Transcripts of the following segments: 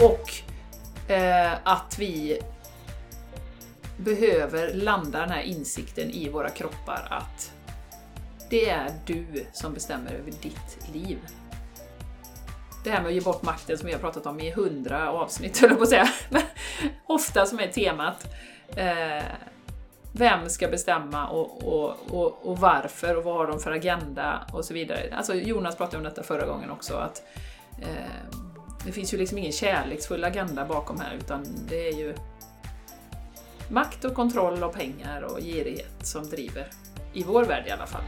Och eh, att vi behöver landa den här insikten i våra kroppar att det är du som bestämmer över ditt liv. Det här med att ge bort makten som vi har pratat om i hundra avsnitt, höll jag på att säga. Men ofta som är temat. Eh, vem ska bestämma och, och, och, och, varför och vad har de för agenda och så vidare. Alltså Jonas pratade om detta förra gången också, att eh, det finns ju liksom ingen kärleksfull agenda bakom här utan det är ju makt och kontroll och pengar och girighet som driver, i vår värld i alla fall.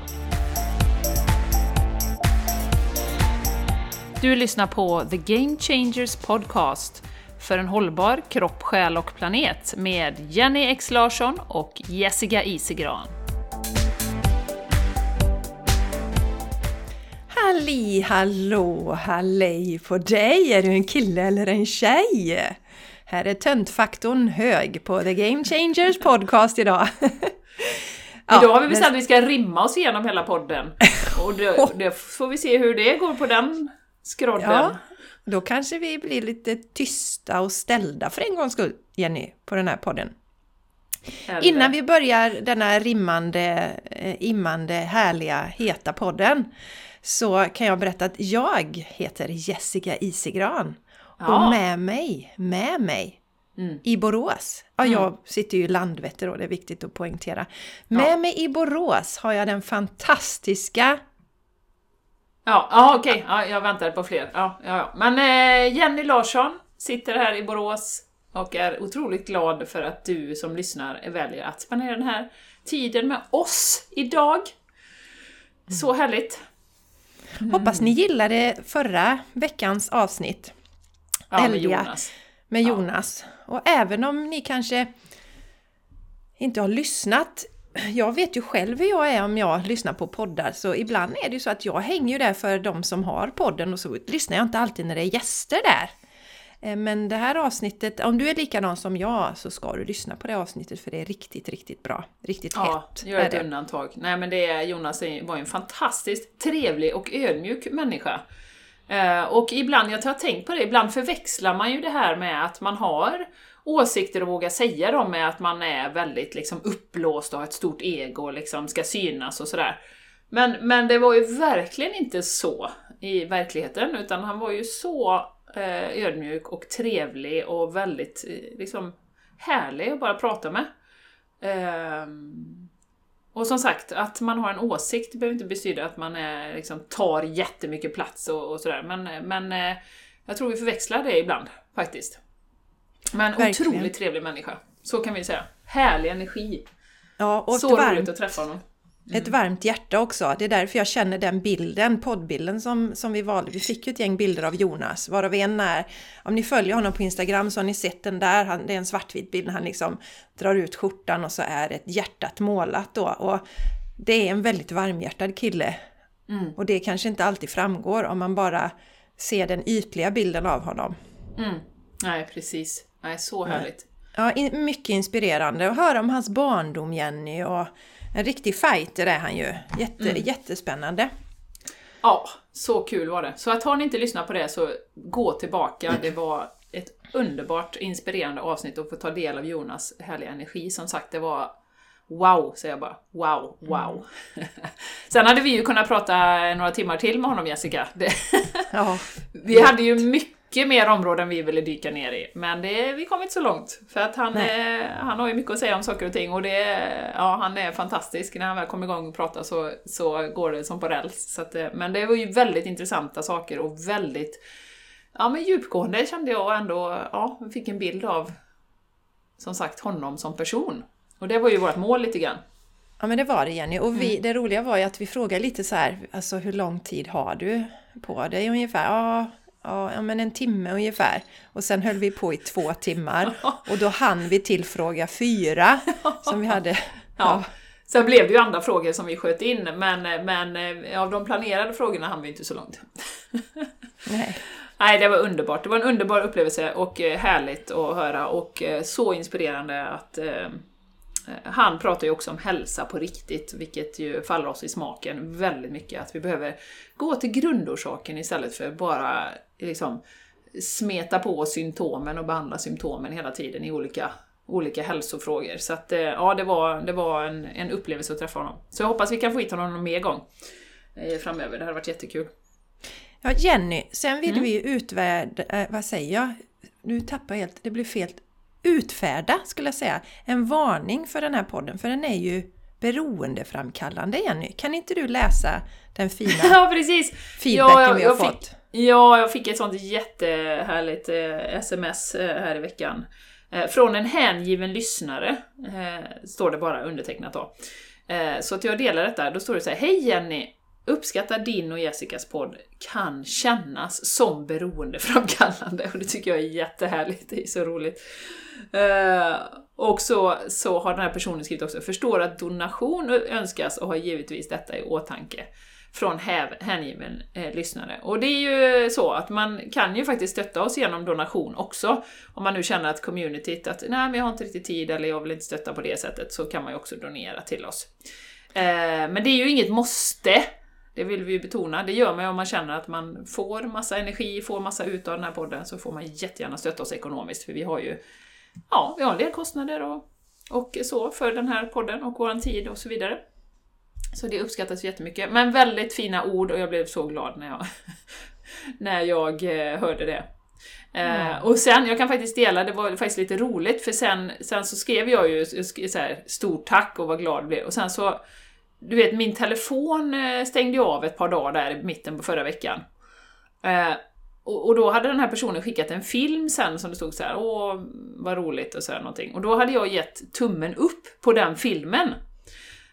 Du lyssnar på The Game Changers Podcast för en hållbar kropp, själ och planet med Jenny X Larsson och Jessica Isigran. Halli hallå hallej på dig! Är du en kille eller en tjej? Här är töntfaktorn hög på The Game Changers podcast idag. ja, idag har vi bestämt att vi ska rimma oss igenom hela podden. Och det, det får vi se hur det går på den skrodden. Ja, då kanske vi blir lite tysta och ställda för en gångs skull, Jenny, på den här podden. Eller. Innan vi börjar denna rimmande, eh, immande, härliga, heta podden så kan jag berätta att jag heter Jessica Isigran. Ja. Och med mig, med mig mm. i Borås. Ja, jag mm. sitter ju i Landvetter då, det är viktigt att poängtera. Med ja. mig i Borås har jag den fantastiska Ja, ja okej, okay. ja, jag väntar på fler. Ja, ja, ja. Men eh, Jenny Larsson sitter här i Borås och är otroligt glad för att du som lyssnar väljer att spendera den här tiden med oss idag. Så mm. härligt! Mm. Hoppas ni gillade förra veckans avsnitt. Ja, med Jonas. Med Jonas. Ja. Och även om ni kanske inte har lyssnat jag vet ju själv hur jag är om jag lyssnar på poddar, så ibland är det ju så att jag hänger ju där för de som har podden och så lyssnar jag inte alltid när det är gäster där. Eh, men det här avsnittet, om du är likadan som jag så ska du lyssna på det avsnittet för det är riktigt, riktigt bra. Riktigt ja, hett. Gör ett undantag. Nej men det är, Jonas var ju en fantastiskt trevlig och ödmjuk människa. Eh, och ibland, jag har tänkt på det, ibland förväxlar man ju det här med att man har åsikter och våga säga dem med att man är väldigt liksom uppblåst och har ett stort ego och liksom ska synas och sådär. Men, men det var ju verkligen inte så i verkligheten, utan han var ju så eh, ödmjuk och trevlig och väldigt eh, liksom härlig att bara prata med. Eh, och som sagt, att man har en åsikt behöver inte betyda att man är, liksom, tar jättemycket plats och, och sådär, men, men eh, jag tror vi förväxlar det ibland, faktiskt. Men Verkligen. otroligt trevlig människa. Så kan vi säga. Härlig energi. Ja, och så roligt att träffa honom. Mm. Ett varmt hjärta också. Det är därför jag känner den bilden, poddbilden som, som vi valde. Vi fick ju ett gäng bilder av Jonas, varav en är, om ni följer honom på Instagram så har ni sett den där, han, det är en svartvit bild när han liksom drar ut skjortan och så är ett hjärtat målat då. Och det är en väldigt varmhjärtad kille. Mm. Och det kanske inte alltid framgår om man bara ser den ytliga bilden av honom. Mm. Nej, precis. Nej, så härligt. Ja, mycket inspirerande att höra om hans barndom Jenny och en riktig fighter är han ju. Jätte, mm. Jättespännande. Ja, så kul var det. Så att har ni inte lyssnat på det så gå tillbaka. Det var ett underbart inspirerande avsnitt att få ta del av Jonas härliga energi. Som sagt, det var Wow, säger jag bara. Wow, wow. Mm. Sen hade vi ju kunnat prata några timmar till med honom Jessica. Det ja, vi hade ju mycket mycket mer områden vi ville dyka ner i. Men det, vi kom inte så långt. För att han, är, han har ju mycket att säga om saker och ting och det, ja, han är fantastisk. När han väl kommer igång och pratar så, så går det som på räls. Så att, men det var ju väldigt intressanta saker och väldigt ja, men djupgående kände jag ändå. Ja, fick en bild av som sagt honom som person. Och det var ju vårt mål lite grann. Ja men det var det Jenny. Och vi, mm. det roliga var ju att vi frågade lite så här, alltså hur lång tid har du på dig ungefär? Ja, ja, men en timme ungefär. Och sen höll vi på i två timmar. Och då hann vi till fråga fyra som vi hade. Ja. Sen blev det ju andra frågor som vi sköt in, men, men eh, av de planerade frågorna hann vi inte så långt. Nej. Nej, det var underbart. Det var en underbar upplevelse och eh, härligt att höra och eh, så inspirerande att han pratar ju också om hälsa på riktigt, vilket ju faller oss i smaken väldigt mycket. Att vi behöver gå till grundorsaken istället för bara liksom smeta på symptomen och behandla symptomen hela tiden i olika, olika hälsofrågor. Så att, eh, ja, det var, det var en, en upplevelse att träffa honom. Så jag hoppas vi kan få hit honom någon mer gång eh, framöver. Det hade varit jättekul. Ja, Jenny, sen vill mm. vi utvärda, äh, vad säger jag? Nu tappar jag helt, det blir fel. Utfärda, skulle jag säga, en varning för den här podden, för den är ju beroendeframkallande, Jenny. Kan inte du läsa den fina ja, precis. feedbacken ja, jag, vi har fått? Fick, ja, jag fick ett sånt jättehärligt eh, sms eh, här i veckan. Eh, från en hängiven lyssnare, eh, står det bara undertecknat då. Eh, så att jag delar detta, då står det så här, Hej Jenny! Uppskattar din och Jessicas podd kan kännas som beroendeframkallande och det tycker jag är jättehärligt, det är så roligt. Uh, och så, så har den här personen skrivit också, förstår att donation önskas och har givetvis detta i åtanke från hängiven eh, lyssnare. Och det är ju så att man kan ju faktiskt stötta oss genom donation också. Om man nu känner att communityt, att nej men jag har inte riktigt tid eller jag vill inte stötta på det sättet, så kan man ju också donera till oss. Eh, men det är ju inget måste, det vill vi ju betona. Det gör man ju om man känner att man får massa energi, får massa ut av den här podden, så får man jättegärna stötta oss ekonomiskt, för vi har ju ja, vi har en del kostnader och, och så för den här podden och våran tid och så vidare. Så det uppskattas jättemycket. Men väldigt fina ord och jag blev så glad när jag, när jag eh, hörde det. Mm. och sen, jag kan faktiskt dela, det var faktiskt lite roligt för sen, sen så skrev jag ju så här, stort tack och vad glad blev. Och sen så, du vet min telefon eh, stängde jag av ett par dagar där i mitten på förra veckan. Och, och, då hade den här personen skickat en film sen som det stod så här, åh vad roligt och så någonting. Och då hade jag gett tummen upp på den filmen.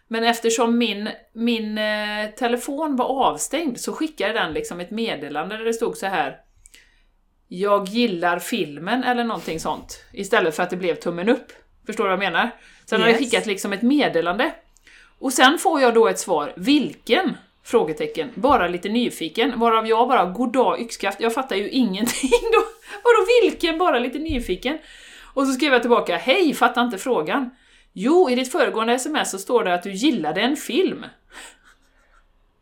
Men eftersom min, min eh, telefon var avstängd så skickade den liksom ett meddelande där det stod så här Jag gillar filmen eller någonting sånt. Istället för att det blev tummen upp. Förstår du vad jag menar? Så den yes. hade skickat liksom ett meddelande. Och sen får jag då ett svar, vilken? Frågetecken. Bara lite nyfiken. Varav jag bara, goddag yxskaft. Jag fattar ju ingenting då. Vadå vilken? Bara lite nyfiken. Och så skrev jag tillbaka, hej, fattar inte frågan. Jo, i ditt föregående sms så står det att du gillade en film.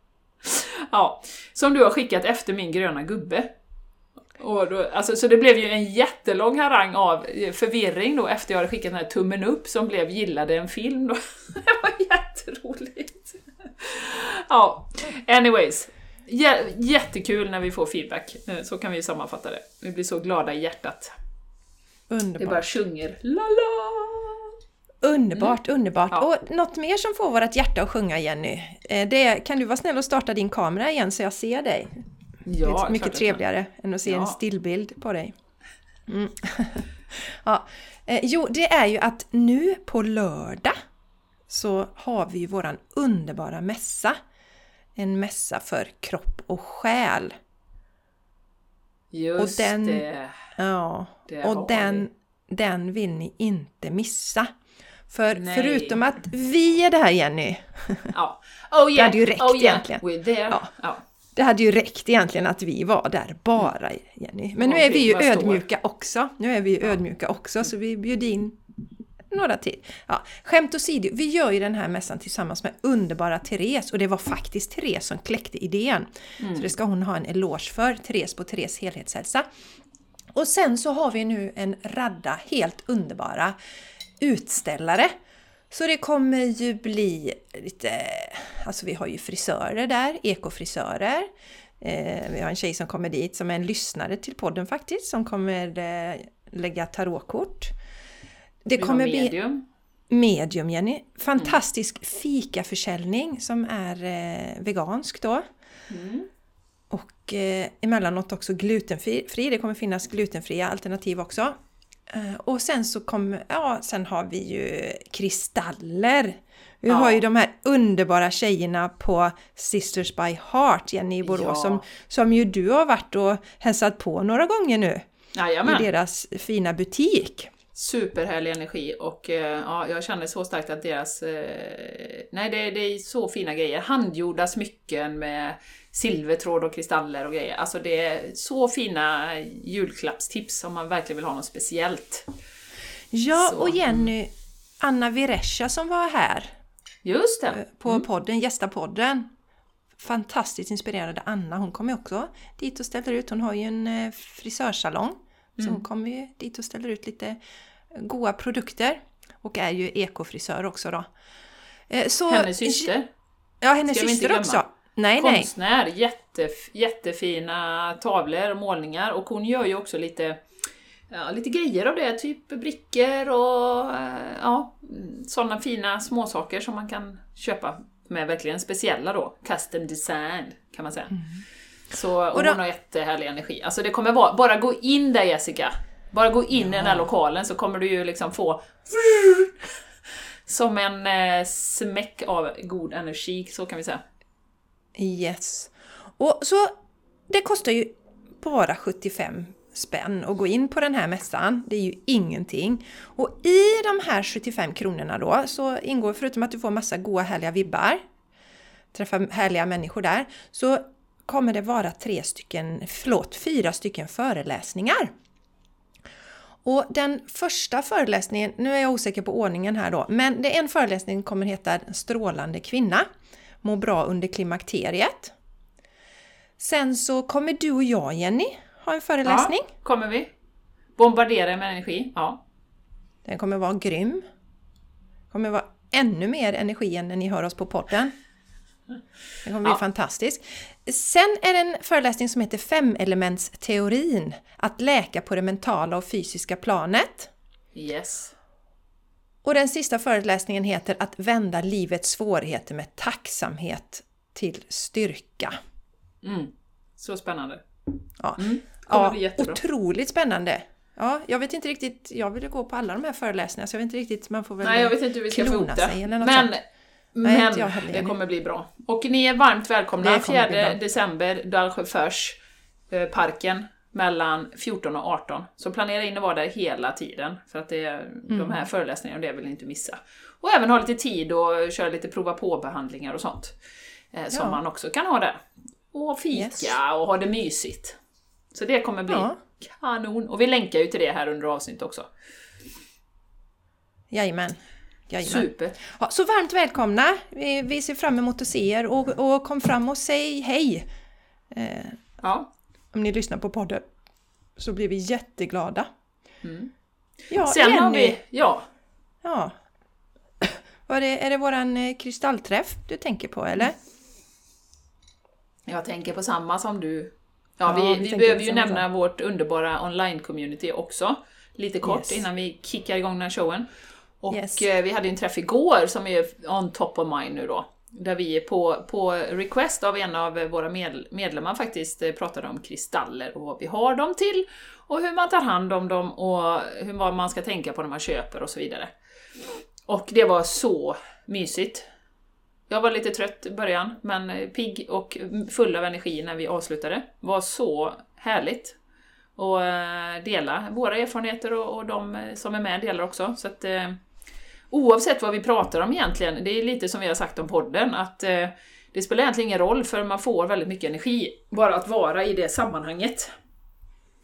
ja, som du har skickat efter min gröna gubbe. Och då, alltså, så det blev ju en jättelång harang av förvirring då efter jag hade skickat den här tummen upp som blev gillade en film. Då. det var jätteroligt. ja, anyways. jättekul när vi får feedback, eh, så kan vi sammanfatta det. Vi blir så glada i hjärtat. Underbart. Det bara sjunger la-la! Underbart, mm. underbart! Ja. Och något mer som får vårt hjärta att sjunga Jenny, eh, det är, kan du vara snäll och starta din kamera igen så jag ser dig? Ja, det är mycket trevligare än att se ja. en stillbild på dig. Mm. ja. Eh, jo, det är ju att nu på lördag så har vi ju våran underbara mässa. En mässa för kropp och själ. Just och den, det! Ja, det och den, den vill ni inte missa. För Nej. förutom att vi är där Jenny, ja. oh, yeah. det hade ju räckt oh, yeah. egentligen. We're there. Ja. ja. Det hade ju räckt egentligen att vi var där bara Jenny. Men nu är vi ju ödmjuka också. Nu är vi ju ödmjuka också så vi bjuder in några till. Ja, skämt åsido, vi gör ju den här mässan tillsammans med underbara Therese och det var faktiskt Therese som kläckte idén. Mm. Så det ska hon ha en eloge för, Therese på Therese helhetshälsa. Och sen så har vi nu en radda helt underbara utställare. Så det kommer ju bli lite, alltså vi har ju frisörer där, ekofrisörer. Eh, vi har en tjej som kommer dit som är en lyssnare till podden faktiskt, som kommer eh, lägga tarotkort. Det vi kommer bli medium. medium Jenny. Fantastisk mm. fikaförsäljning som är eh, vegansk då. Mm. Och eh, emellanåt också glutenfri. Det kommer finnas glutenfria alternativ också. Eh, och sen så kommer, ja, sen har vi ju kristaller. Vi ja. har ju de här underbara tjejerna på Sisters by Heart, Jenny i Borås, ja. som, som ju du har varit och hälsat på några gånger nu. Jajamän. I deras fina butik. Superhärlig energi och eh, ja, jag känner så starkt att deras... Eh, nej, det, det, är så fina grejer. Handgjorda smycken med silvertråd och kristaller och grejer. Alltså det är så fina julklappstips om man verkligen vill ha något speciellt. Ja, så. och Jenny, Anna Viresha som var här Just det. Eh, på mm. podden, gästapodden. fantastiskt inspirerade Anna, hon kommer också dit och ställer ut. Hon har ju en eh, frisörsalong. Så hon kommer ju dit och ställer ut lite goda produkter. Och är ju ekofrisör också då. Eh, så, hennes syster. Ja, hennes syster också. Nej, Konstnär, nej. Jättef, jättefina tavlor och målningar och hon gör ju också lite ja, lite grejer av det, typ brickor och eh, ja, sådana fina småsaker som man kan köpa med verkligen speciella då, custom design kan man säga. Mm. Så, och, och då, hon har jättehärlig energi. Alltså det kommer vara, bara gå in där Jessica, bara gå in ja. i den här lokalen så kommer du ju liksom få som en eh, smäck av god energi, så kan vi säga. Yes. Och så, det kostar ju bara 75 spänn att gå in på den här mässan. Det är ju ingenting. Och i de här 75 kronorna då så ingår, förutom att du får massa goa härliga vibbar, träffa härliga människor där, så kommer det vara tre stycken, förlåt, fyra stycken föreläsningar. Och den första föreläsningen, nu är jag osäker på ordningen här då, men det är en föreläsning som kommer heta Strålande kvinna, må bra under klimakteriet. Sen så kommer du och jag Jenny ha en föreläsning. Ja, kommer vi. Bombardera med energi, ja. Den kommer vara grym. kommer vara ännu mer energi än när ni hör oss på podden. Den kommer bli ja. fantastisk. Sen är det en föreläsning som heter Femelementsteorin. Att läka på det mentala och fysiska planet. Yes. Och den sista föreläsningen heter Att vända livets svårigheter med tacksamhet till styrka. Mm. Så spännande. Ja. Mm ja, otroligt spännande! Ja, jag vet inte riktigt, jag vill gå på alla de här föreläsningarna så jag vet inte riktigt, man får väl Nej, jag vet inte hur vi ska få ihop det. Men, men Nej, det kommer bli bra. Och ni är varmt välkomna 4 december, Dalsjöfors eh, parken mellan 14 och 18. Så planera in att vara där hela tiden, för att det är mm. de här föreläsningarna, det vill ni inte missa. Och även ha lite tid och köra lite prova på-behandlingar och sånt. Eh, som ja. man också kan ha där. Och fika yes. och ha det mysigt. Så det kommer bli ja. kanon. Och vi länkar ju till det här under avsnittet också. Jajamän. Jajamän. Super! Ja, så varmt välkomna! Vi, vi ser fram emot att se er och, och kom fram och säg hej! Eh, ja. Om ni lyssnar på podden så blir vi jätteglada. Mm. Ja, Sen Jenny, har vi... Ja. Ja. Var det, är det våran eh, kristallträff du tänker på eller? Jag tänker på samma som du Ja, vi, vi, vi behöver ju nämna så. vårt underbara online-community också, lite kort yes. innan vi kickar igång den här showen. Och yes. Eh, vi hade en träff igår som är on top of mind nu då. Där vi på, på request av en av våra medlemmar faktiskt eh, pratade om kristaller och vad vi har dem till och hur man tar hand om dem och hur man ska tänka på när man köper och så vidare. Och det var så mysigt. Jag var lite trött i början, men eh, pigg och full av energi när vi avslutade. Det var så härligt att eh, dela våra erfarenheter och, de som är med delar också. Så att, oavsett vad vi pratar om egentligen, det är lite som vi har sagt om podden, att det spelar egentligen ingen roll för man får väldigt mycket energi bara att vara i det sammanhanget.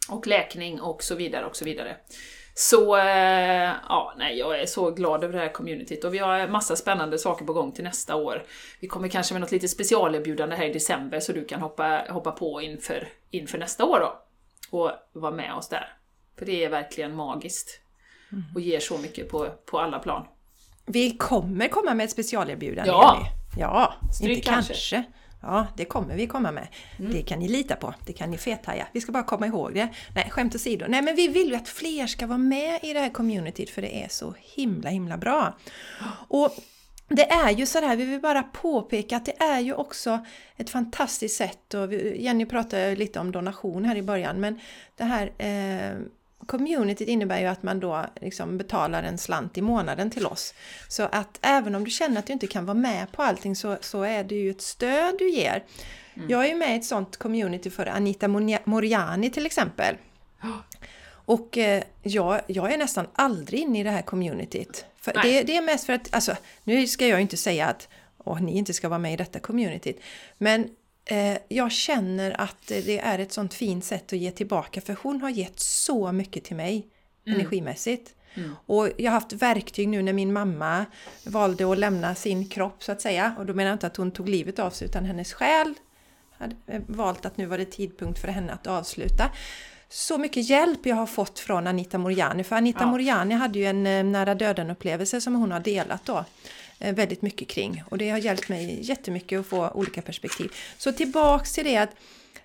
Och läkning och så vidare och så vidare. Så eh, ja, nej, jag är så glad över det här communityt och vi har massa spännande saker på gång till nästa år. Vi kommer kanske med något lite specialerbjudande här i december så du kan hoppa, hoppa på inför, inför nästa år då. Och vara med oss där. För det är verkligen magiskt. Och ger så mycket på, på alla plan. Vi kommer komma med ett specialerbjudande, Ja! Jenny. Ja, Stryk inte kanske. kanske. Ja, det kommer vi komma med. Mm. Det kan ni lita på. Det kan ni fethaja. Vi ska bara komma ihåg det. Nej, skämt åsido. Nej, men vi vill ju att fler ska vara med i det här communityt för det är så himla, himla bra. Och det är ju sådär, vi vill bara påpeka att det är ju också ett fantastiskt sätt och Jenny pratade lite om donation här i början men det här eh, communityt innebär ju att man då liksom betalar en slant i månaden till oss. Så att även om du känner att du inte kan vara med på allting så, så är det ju ett stöd du ger. Mm. Jag är ju med i ett sånt community för Anita Moriani till exempel. Och eh, jag, jag är nästan aldrig inne i det här communityt. För det, det, är mest för att, alltså, nu ska jag inte säga att åh, ni inte ska vara med i detta communityt. Men jag känner att det är ett sånt fint sätt att ge tillbaka för hon har gett så mycket till mig mm. energimässigt. Mm. Och jag har haft verktyg nu när min mamma valde att lämna sin kropp så att säga. Och då menar jag inte att hon tog livet av sig utan hennes själ hade eh, valt att nu var det tidpunkt för henne att avsluta. Så mycket hjälp jag har fått från Anita Moriani. För Anita ja. Moriani hade ju en eh, nära döden upplevelse som hon har delat då eh, väldigt mycket kring. Och det har hjälpt mig jättemycket att få olika perspektiv. Så tillbaks till det att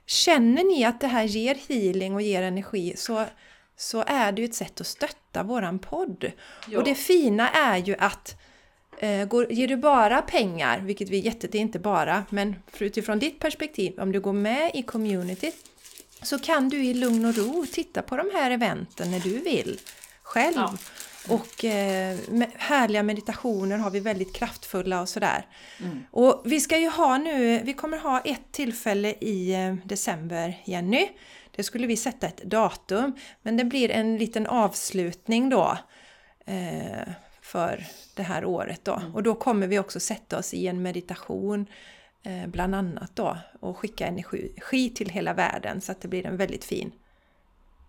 känner ni att det här ger healing och ger energi så så är det ju ett sätt att stötta våran podd. Ja. Och det fina är ju att eh, går, ger du bara pengar, vilket vi är jätte, det är inte bara, men utifrån ditt perspektiv, om du går med i communityt så kan du i lugn och ro titta på de här eventen när du vill själv. Ja. Och eh, härliga meditationer har vi väldigt kraftfulla och sådär. Mm. Och vi ska ju ha nu, vi kommer ha ett tillfälle i eh, december, Jenny. Det skulle vi sätta ett datum, men det blir en liten avslutning då eh, för det här året då. Mm. Och då kommer vi också sätta oss i en meditation eh, bland annat då och skicka energi till hela världen så att det blir en väldigt fin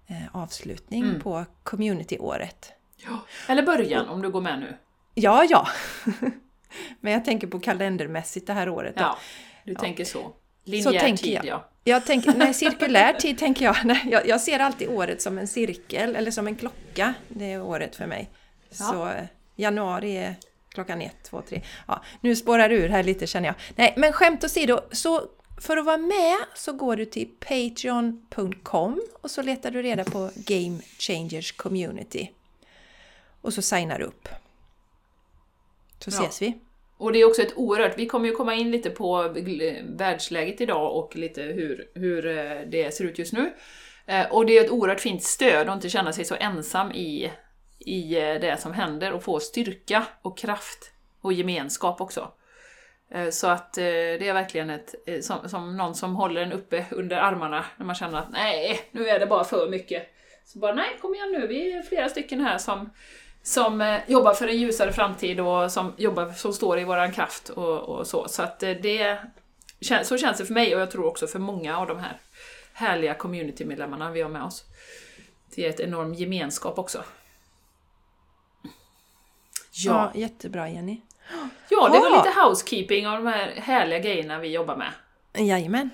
eh, avslutning mm. på communityåret. Ja, eller början om du går med nu. Ja, ja. Men jag tänker på kalendermässigt det här året. Då. Ja, du ja. tänker så. Linjär så tänker tid, jag. ja. Jag tänker, nej, cirkulär tid tänker jag. Nej, jag. jag. ser alltid året som en cirkel, eller som en klocka. Det är året för mig. Ja. Så eh, januari är klockan ett, två, tre. Ja, nu spårar du ur här lite känner jag. Nej, men skämt åsido, så för att vara med så går du till patreon.com och så letar du reda på Game Changers Community. Och så signar du upp. Så ja. ses vi. Och det är också ett oerhört, vi kommer ju komma in lite på världsläget idag och lite hur, hur eh, det ser ut just nu. Eh, och det är ett oerhört fint stöd att inte känna sig så ensam i, i eh, det som händer och få styrka och kraft och gemenskap också. Så att det är verkligen ett, som, som någon som håller en uppe under armarna när man känner att nej, nu är det bara för mycket. Så bara nej, kom igen nu, vi är flera stycken här som som eh, jobbar för en ljusare framtid och som, jobbar, som står i våran kraft och, och så. Så att eh, det, så känns det för mig och jag tror också för många av de här härliga communitymedlemmarna vi har med oss. Det är ett enorm gemenskap också. Ja, ja jättebra Jenny. Ja, det var lite housekeeping av de här härliga grejerna vi jobbar med. Jajamän.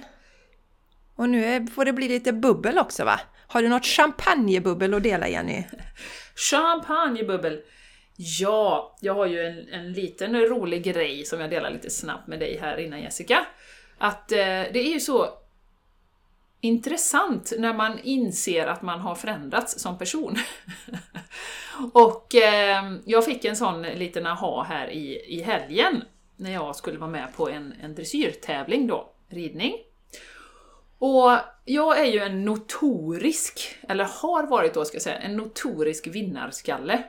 Och nu får det bli lite bubbel också va? Har du något champagnebubbel att dela Jenny? Champagnebubbel! Ja, jag har ju en, en liten rolig grej som jag delar lite snabbt med dig här innan Jessica. Att eh, det är ju så intressant när man inser att man har förändrats som person. och eh, jag fick en sån liten aha här i, i helgen när jag skulle vara med på en, en dressyrtävling då, ridning. Och jag är ju en notorisk, eller har varit då ska jag säga, en notorisk vinnarskalle.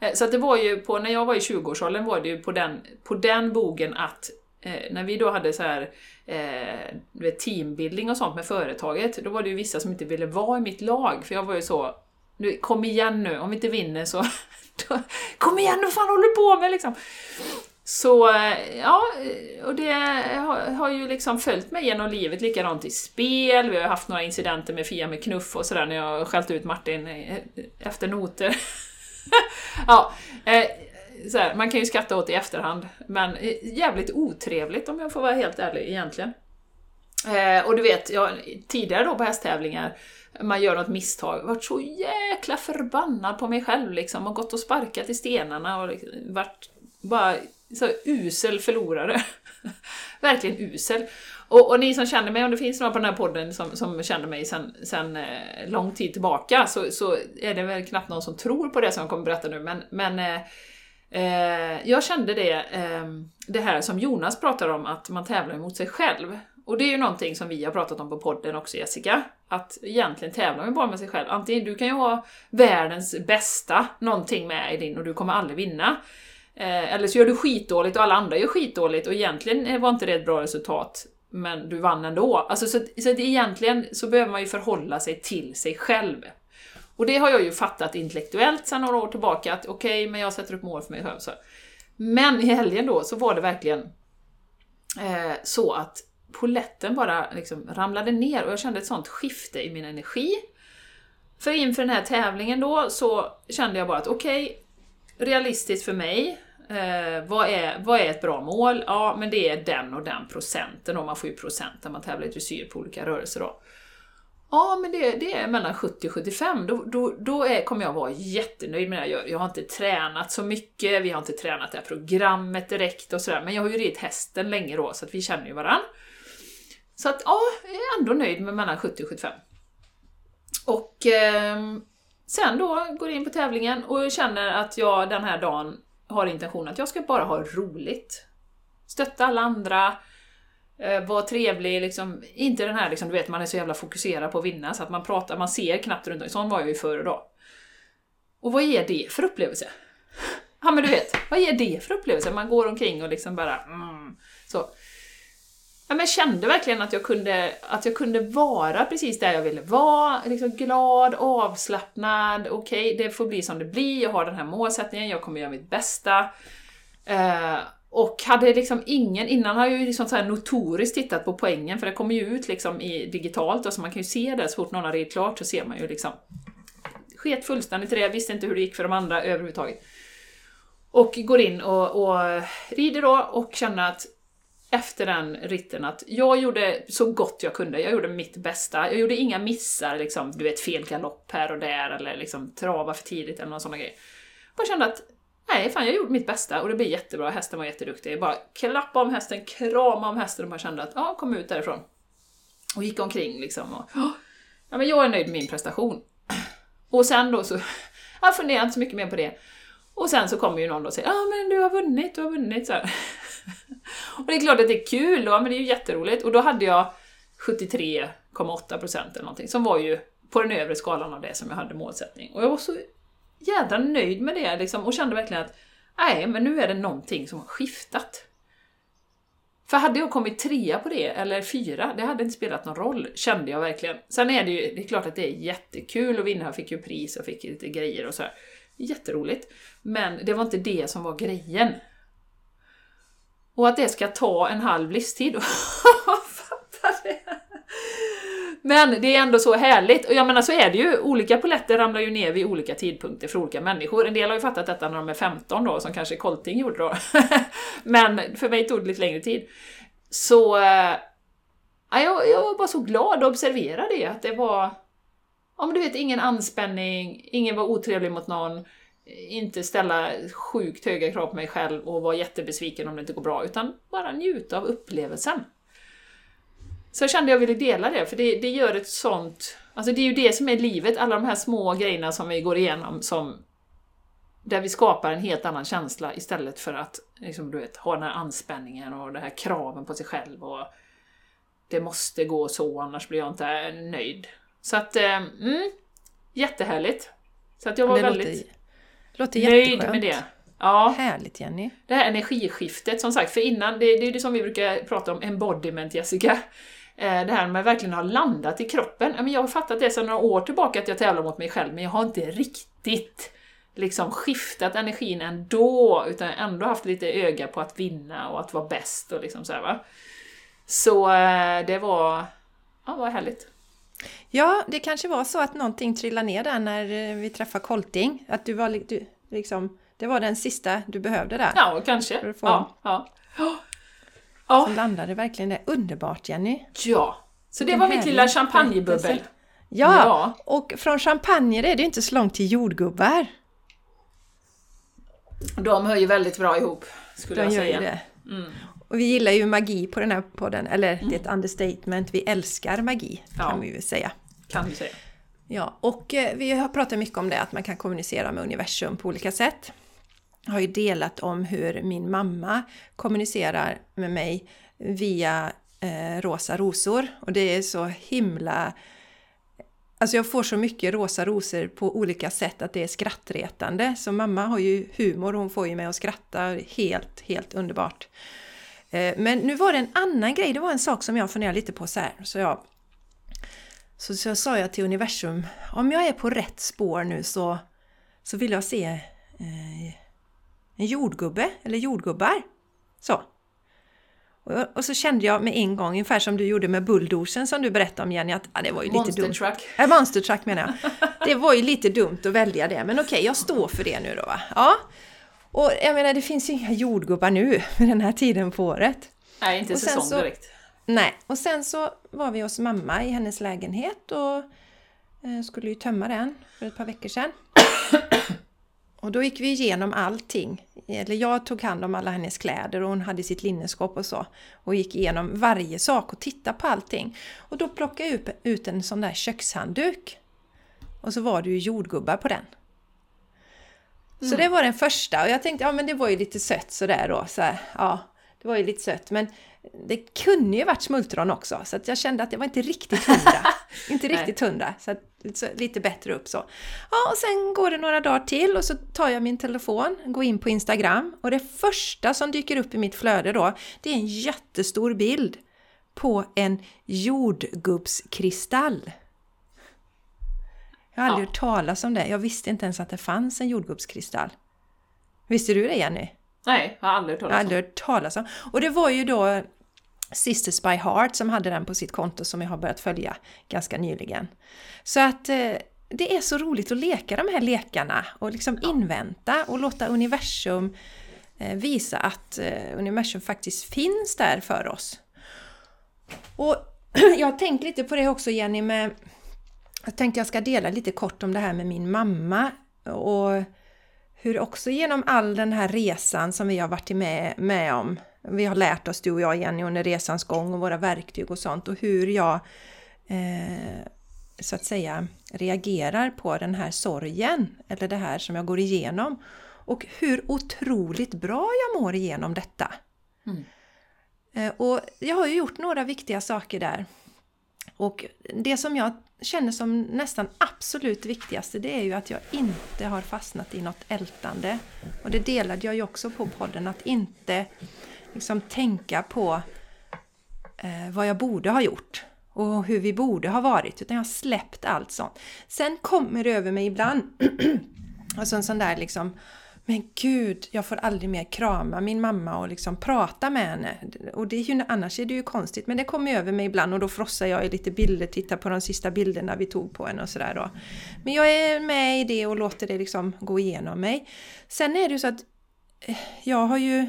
Eh, så att det var ju på, när jag var i 20-årsåldern var det ju på den, på den bogen att eh, när vi då hade så här eh, teambuilding och sånt med företaget, då var det ju vissa som inte ville vara i mitt lag, för jag var ju så Kom igen nu, om vi inte vinner så... kom igen, vad fan håller du på med liksom? Så eh, ja, eh, och det har, ju liksom följt mig genom livet, likadant i spel, vi har haft några incidenter med Fia med knuff och sådär när jag har skällt ut Martin eh, efter noter. ja, så här, man kan ju skratta åt det i efterhand, men jävligt otrevligt om jag får vara helt ärlig egentligen. Och du vet, jag, tidigare då på hästtävlingar, man gör något misstag, varit så jäkla förbannad på mig själv liksom, och gått och sparkat i stenarna och liksom, varit bara så usel förlorare. Verkligen usel. Och, och, ni som känner mig, om det finns några på den här podden som, som känner mig sen, sen eh, lång tid tillbaka, så, så är det väl knappt någon som tror på det som jag kommer berätta nu, men, men eh, eh, jag kände det, eh, det här som Jonas pratar om, att man tävlar mot sig själv. Och det är ju någonting som vi har pratat om på podden också Jessica, att egentligen tävlar man bara med sig själv. Antingen, du kan ju ha världens bästa någonting med i din och du kommer aldrig vinna. Eh, eller så gör du skitdåligt och alla andra gör skitdåligt och egentligen eh, var inte det ett bra resultat, men du vann ändå. Alltså, så, så att egentligen så behöver man ju förhålla sig till sig själv. Och det har jag ju fattat intellektuellt sedan några år tillbaka, att okej, okay, men jag sätter upp mål för mig själv. Så. Men i helgen då så var det verkligen eh, så att poletten bara liksom ramlade ner och jag kände ett sånt skifte i min energi. För inför den här tävlingen då så kände jag bara att okej, okay, realistiskt för mig, eh, vad, är, vad är ett bra mål? Ja, men det är den och den procenten, om man får ju procent när man tävlar i dressyr på olika rörelser då. Ja, men det, det är mellan 70 och 75. Då, då, då är, kommer jag vara jättenöjd med det jag gör. Jag har inte tränat så mycket, vi har inte tränat det här programmet direkt och sådär, men jag har ju ridit hästen länge då, så att vi känner ju varandra. Så att ja, jag är ändå nöjd med mellan 70 och 75. Och eh, sen då går jag in på tävlingen och känner att jag den här dagen har intentionen att jag ska bara ha roligt. Stötta alla andra, var vara trevlig, liksom, inte den här liksom, du vet, man är så jävla fokuserad på att vinna så att man pratar, man ser knappt runt omkring. Sån var jag ju förr då. Och vad ger det för upplevelse? Ja men du vet, vad ger det för upplevelse? Man går omkring och liksom bara mm, så. Ja, men jag kände verkligen att jag, kunde, att jag kunde vara precis där jag ville vara, liksom glad, avslappnad, okej, okay, det får bli som det blir, jag har den här målsättningen, jag kommer göra mitt bästa. Eh, och hade liksom ingen, innan har jag ju liksom så här notoriskt tittat på poängen, för det kommer ju ut liksom i digitalt, alltså man kan ju se det så fort någon har ridit klart så ser man ju liksom. Sket fullständigt i det, jag visste inte hur det gick för de andra överhuvudtaget. Och går in och, och rider då och känner att efter den ritten att jag gjorde så gott jag kunde, jag gjorde mitt bästa. Jag gjorde inga missar, liksom, du vet fel galopp här och där eller liksom trava för tidigt eller någon sån grej. Jag bara kände att nej, fan jag gjorde mitt bästa och det blev jättebra, hästen var jätteduktig. Jag bara klappa om hästen, krama om hästen och bara kände att ja, kom ut därifrån. Och gick omkring liksom och ja, men jag är nöjd med min prestation. Och sen då så, jag funderar inte så mycket mer på det. Och sen så kommer ju någon och säger ja men du har vunnit, du har vunnit så här. Och det är klart att det är kul då, men det är ju jätteroligt. Och då hade jag 73,8% eller någonting, som var ju på den övre skalan av det som jag hade målsättning. Och jag var så jädra nöjd med det liksom, och kände verkligen att nej, men nu är det någonting som har skiftat. För hade jag kommit trea på det, eller fyra, det hade inte spelat någon roll, kände jag verkligen. Sen är det ju, det är klart att det är jättekul att vinna, jag fick ju pris och fick lite grejer och så här. Jätteroligt. Men det var inte det som var grejen. Och att det ska ta en halv livstid. Det? Men det är ändå så härligt. Och jag menar så är det ju, olika poletter ramlar ju ner vid olika tidpunkter för olika människor. En del har ju fattat detta när de är 15 då, som kanske Colting gjorde då. Men för mig tog det lite längre tid. Så... Eh, ja, jag, jag var bara så glad att observera det, att det var... Ja men du vet, ingen anspänning, ingen var otrevlig mot någon inte ställa sjukt höga krav på mig själv och vara jättebesviken om det inte går bra, utan bara njuta av upplevelsen. Så jag kände jag ville dela det, för det, det gör ett sånt... Alltså det är ju det som är livet, alla de här små grejerna som vi går igenom som... Där vi skapar en helt annan känsla istället för att liksom, du vet, ha den här anspänningen och den här kraven på sig själv och det måste gå så, annars blir jag inte nöjd. Så att, eh, mm, jättehärligt. Så att jag var väldigt... Låter jätteskönt. Nöjd med det. Ja. Härligt Jenny. Det här energiskiftet som sagt, för innan, det, det är det som vi brukar prata om, embodiment Jessica. Eh, det här med att verkligen ha landat i kroppen. Jag har fattat det sedan några år tillbaka att jag tävlar mot mig själv, men jag har inte riktigt liksom skiftat energin ändå, utan ändå haft lite öga på att vinna och att vara bäst och liksom så här, va. Så eh, det var, ja, var härligt. Ja, det kanske var så att någonting trillade ner där när eh, vi träffade Kolting. Att du var du, liksom, det var den sista du behövde där. Ja, kanske. Ja, ja. ja. Så landade verkligen det. Underbart Jenny! Ja! Så det var mitt lilla champagnebubbel. Ja, ja, och från champagne är det inte så långt till jordgubbar. De hör ju väldigt bra ihop, skulle De jag säga. Mm. Och vi gillar ju magi på den här podden, eller mm. det är ett understatement, vi älskar magi ja. kan vi ju säga. Kan vi säga. Ja, och eh, vi har pratat mycket om det, att man kan kommunicera med universum på olika sätt. Jag har ju delat om hur min mamma kommunicerar med mig via eh, rosa rosor och det är så himla Alltså jag får så mycket rosa rosor på olika sätt att det är skrattretande. Så mamma har ju humor, hon får ju mig att skratta helt, helt underbart. Eh, men nu var det en annan grej, det var en sak som jag funderade lite på så här. Så jag, så, så sa jag till universum, om jag är på rätt spår nu så, så vill jag se eh, en jordgubbe, eller jordgubbar. Så. Och, och, så kände jag med en gång, ungefär som du gjorde med bulldosen som du berättade om Jenny, att ja, det var ju lite Monster dumt. truck. Ja, monster truck menar jag. Det var ju lite dumt att välja det, men okej, jag står för det nu då va. Ja. Och jag menar, det finns ju inga jordgubbar nu vid den här tiden på året. Nej, inte Och säsong så- direkt. Nej, och sen så var vi hos mamma i hennes lägenhet och eh, skulle ju tömma den för ett par veckor sedan. Och då gick vi igenom allting. Eller jag tog hand om alla hennes kläder och hon hade sitt linneskåp och så. Och gick igenom varje sak och tittade på allting. Och då plockade jag ut- ut en sån där kökshandduk. Och så var det ju jordgubbar på den. Så det var den första och jag tänkte, ja men det var ju lite sött sådär då. Så här, ja, det var ju lite sött men det kunde ju varit smultron också så att jag kände att det var inte riktigt hundra. inte riktigt hundra, så, att, så lite bättre upp så. Ja, och sen går det några dagar till och så tar jag min telefon, går in på Instagram och det första som dyker upp i mitt flöde då, det är en jättestor bild på en jordgubbskristall. Jag har aldrig Ja. hört talas om det. Jag visste inte ens att det fanns en jordgubbskristall. Visste du det Jenny? Nej, jag har aldrig hört Jag har talas om. aldrig hört talas om. Och det var ju då Sisters by Heart som hade den på sitt konto som jag har börjat följa ganska nyligen. Så att eh, det är så roligt att leka de här lekarna och liksom invänta och låta universum eh, visa att eh, universum faktiskt finns där för oss. Och jag har tänkt lite på det också Jenny med jag tänkte jag ska dela lite kort om det här med min mamma och hur också genom all den här resan som vi har varit med, med om, vi har lärt oss du och jag Jenny under resans gång och våra verktyg och sånt och hur jag eh, så att säga reagerar på den här sorgen eller det här som jag går igenom och hur otroligt bra jag mår igenom detta. Mm. Eh, och jag har ju gjort några viktiga saker där. Och det som jag känner som nästan absolut viktigaste det är ju att jag inte har fastnat i något ältande. Och det delade jag ju också på podden, att inte liksom tänka på eh, vad jag borde ha gjort och hur vi borde ha varit, utan jag har släppt allt sånt. Sen kommer det över mig ibland, alltså en sån där liksom men gud, jag får aldrig mer krama min mamma och liksom prata med henne. Och det är ju, annars är det ju konstigt, men det kommer över mig ibland och då frossar jag i lite bilder, tittar på de sista bilderna vi tog på henne och sådär då. Men jag är med i det och låter det liksom gå igenom mig. Sen är det ju så att eh, jag har ju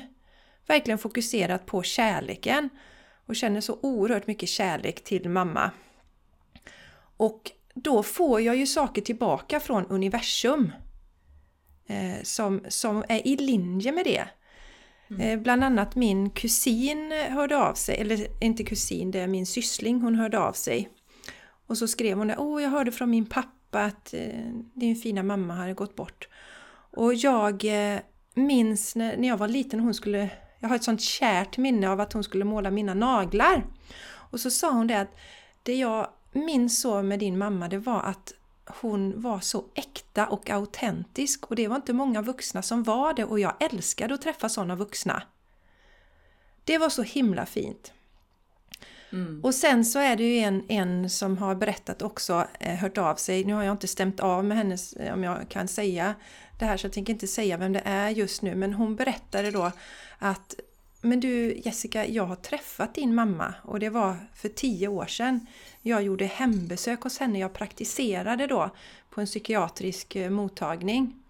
verkligen fokuserat på kärleken och känner så oerhört mycket kärlek till mamma. Och då får jag ju saker tillbaka från universum eh, som, som är i linje med det. Eh, bland annat min kusin hörde av sig, eller inte kusin, det är min syssling, hon hörde av sig. Och så skrev hon det, åh jag hörde från min pappa att eh, din fina mamma hade gått bort. Och jag eh, minns när, när jag var liten, hon skulle, jag har ett sånt kärt minne av att hon skulle måla mina naglar. Och så sa hon det att det jag minns så med din mamma det var att hon var så äkta och autentisk och det var inte många vuxna som var det och jag älskade att träffa sådana vuxna. Det var så himla fint. Mm. Och sen så är det ju en, en som har berättat också, eh, hört av sig. Nu har jag inte stämt av med hennes, eh, om jag kan säga det här så jag tänker inte säga vem det är just nu. Men hon berättade då att Men du Jessica, jag har träffat din mamma och det var för tio år sedan. Jag gjorde hembesök hos henne. Jag praktiserade då på en psykiatrisk eh, mottagning.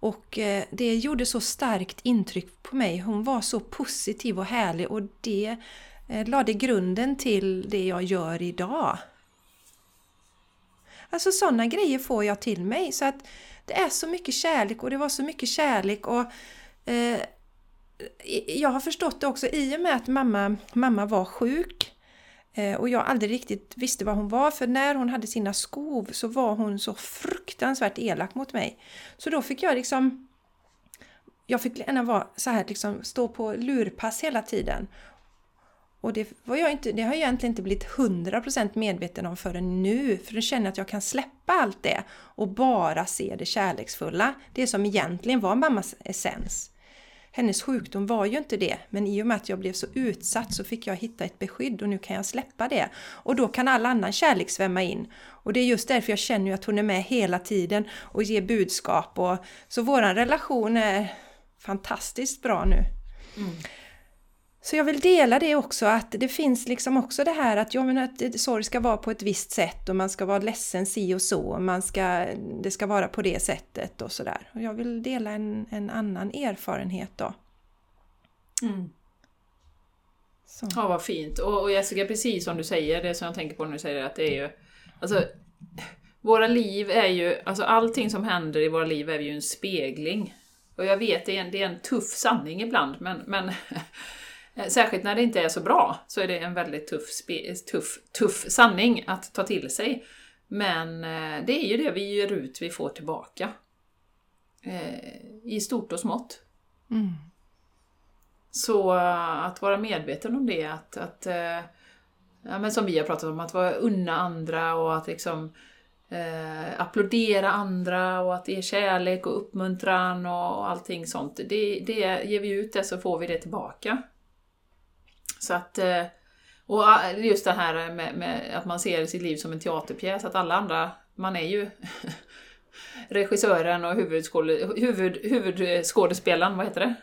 Och eh, det gjorde så starkt intryck på mig. Hon var så positiv och härlig och det eh, lade grunden till det jag gör idag. Alltså sådana grejer får jag till mig. Så att det är så mycket kärlek och det var så mycket kärlek och eh, jag har förstått det också i och med att mamma, mamma var sjuk eh, Eh, och jag aldrig riktigt visste vad hon var för när hon hade sina skov så var hon så fruktansvärt elak mot mig. Så då fick jag liksom jag fick gärna vara så här liksom stå på lurpass hela tiden. Och det, var jag inte, det har jag egentligen inte blivit 100% medveten om förrän nu. För nu känner jag att jag kan släppa allt det och bara se det kärleksfulla. Det som egentligen var mammas essens. Hennes sjukdom var ju inte det, men i och med att jag blev så utsatt så fick jag hitta ett beskydd och nu kan jag släppa det. Och då kan all annan kärlek svämma in. Och det är just därför jag känner att hon är med hela tiden och ger budskap. Och, så våran relation är fantastiskt bra nu. Mm. Så jag vill dela det också, att det finns liksom också det här att, ja, men att sorg ska vara på ett visst sätt och man ska vara ledsen si och så, och man ska, det ska vara på det sättet och sådär. Och jag vill dela en, en annan erfarenhet då. Mm. Ja, vad fint. Och, och Jessica, precis som du säger, det som jag tänker på när du säger att det är ju... Alltså, våra liv är ju... Alltså allting som händer i våra liv är ju en spegling. Och jag vet, det är en, det är en tuff sanning ibland, men, men särskilt när det inte är så bra så är det en väldigt tuff, tuff, tuff sanning att ta till sig. Men eh, det är ju det vi ger ut vi får tillbaka. Eh, I stort och smått. Mm. Så eh, att vara medveten om det, att, att ja, men som vi har pratat om, att vara unna andra och att liksom eh, applådera andra och att ge kärlek och uppmuntran och allting sånt. Det, det, ger vi ut det så får vi det tillbaka. Så att, eh, och just det här med, med, att man ser sitt liv som en teaterpjäs, att alla andra, man är ju regissören och huvud, huvudskådespelaren, vad heter det?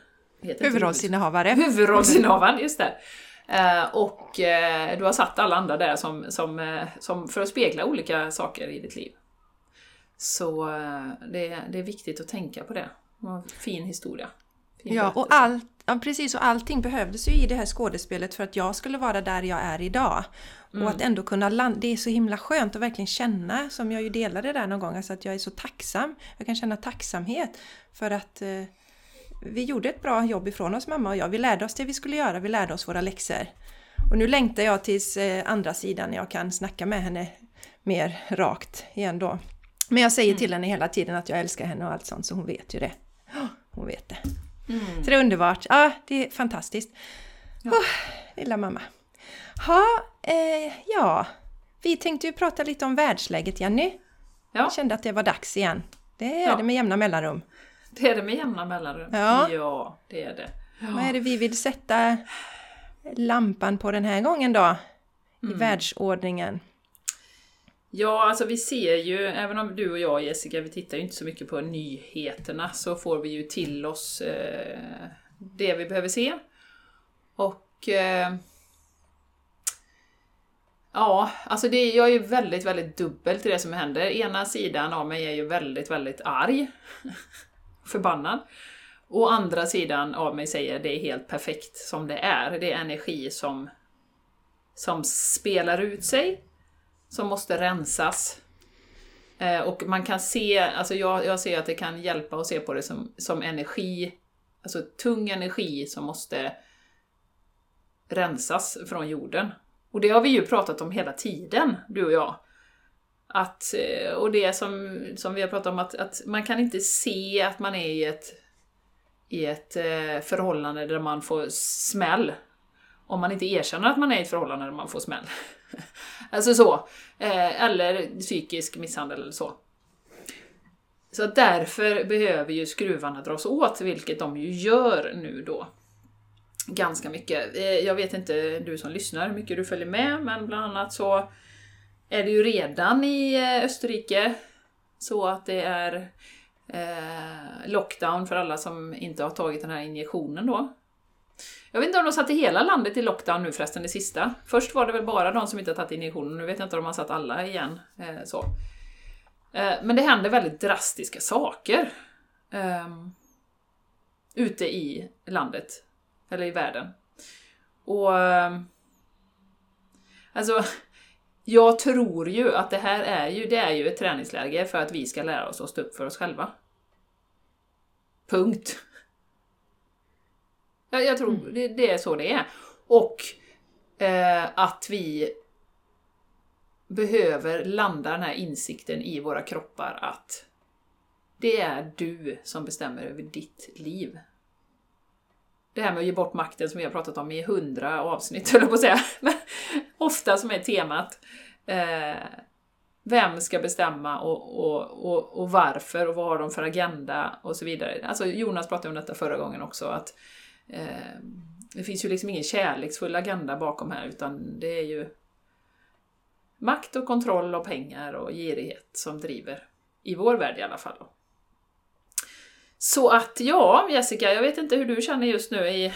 Heter Huvudrollsinnehavare. Huvudrollsinnehavaren, just det. Uh, och uh, du har satt alla andra där som, som, uh, som för att spegla olika saker i ditt liv. Så det, det är viktigt att tänka på det. Fin historia. Fin ja, och allt, ja, precis. Och allting behövdes ju i det här skådespelet för att jag skulle vara där jag är idag. Mm. Och att ändå kunna landa, det är så himla skönt att verkligen känna, som jag ju delade där någon gång, alltså att jag är så tacksam. Jag kan känna tacksamhet för att vi gjorde ett bra jobb ifrån oss mamma och jag. Vi lärde oss det vi skulle göra, vi lärde oss våra läxor. Och nu längtar jag tills eh, andra sidan jag kan snacka med henne mer rakt igen då. Men jag säger mm. till henne hela tiden att jag älskar henne och allt sånt så hon vet ju det. hon vet det. Mm. Så det är underbart. Ja, det är fantastiskt. Ja. Oh, lilla mamma. Ha, eh, ja, vi tänkte ju prata lite om världsläget Jenny. Ja. Jag kände att det var dags igen. Det är ja. det med jämna mellanrum. Det är det med jämna mellanrum. Ja, ja det är det. Ja. Vad är det vi vill sätta lampan på den här gången då? I mm. världsordningen? Ja, alltså vi ser ju, även om du och jag Jessica, vi tittar ju inte så mycket på nyheterna, så får vi ju till oss eh, det vi behöver se. Och eh, Ja, alltså det, jag är ju väldigt, väldigt dubbel till det som händer. Ena sidan av mig är ju väldigt, väldigt arg. förbannad. Och andra sidan av mig säger det är helt perfekt som det är. Det är energi som, som spelar ut sig, som måste rensas. Eh, och man kan se, alltså jag, jag ser att det kan hjälpa att se på det som, som energi, alltså tung energi som måste rensas från jorden. Och det har vi ju pratat om hela tiden, du och jag. Att, eh, och det som, som vi har pratat om, att, att man kan inte se att man är i ett, i ett eh, förhållande där man får smäll. Om man inte erkänner att man är i ett förhållande där man får smäll. alltså så. Eh, eller psykisk misshandel eller så. Så därför behöver ju skruvarna dras åt, vilket de ju gör nu då. Ganska mycket. Eh, jag vet inte, du som lyssnar, hur mycket du följer med, men bland annat så är det ju redan i eh, Österrike så att det är eh, lockdown för alla som inte har tagit den här injektionen då. Jag vet inte om de satte hela landet i lockdown nu förresten, det sista. Först var det väl bara de som inte har tagit injektionen, nu vet jag inte om de har satt alla igen. Eh, så. Eh, men det händer väldigt drastiska saker eh, ute i landet, eller i världen. Och... Eh, alltså, jag tror ju att det här är ju, det är ju ett träningsläge för att vi ska lära oss att stå upp för oss själva. Punkt. Jag, jag tror mm. det, det, är så det är. Och eh, att vi behöver landa den här insikten i våra kroppar att det är du som bestämmer över ditt liv. Det här med att ge bort makten som vi har pratat om i hundra avsnitt, höll jag på att säga. Men ofta som är temat. Eh, vem ska bestämma och, och, och, och, varför och vad har de för agenda och så vidare. Alltså Jonas pratade om detta förra gången också, att eh, det finns ju liksom ingen kärleksfull agenda bakom här, utan det är ju makt och kontroll och pengar och girighet som driver, i vår värld i alla fall. Då. Så att ja, Jessica, jag vet inte hur du känner just nu i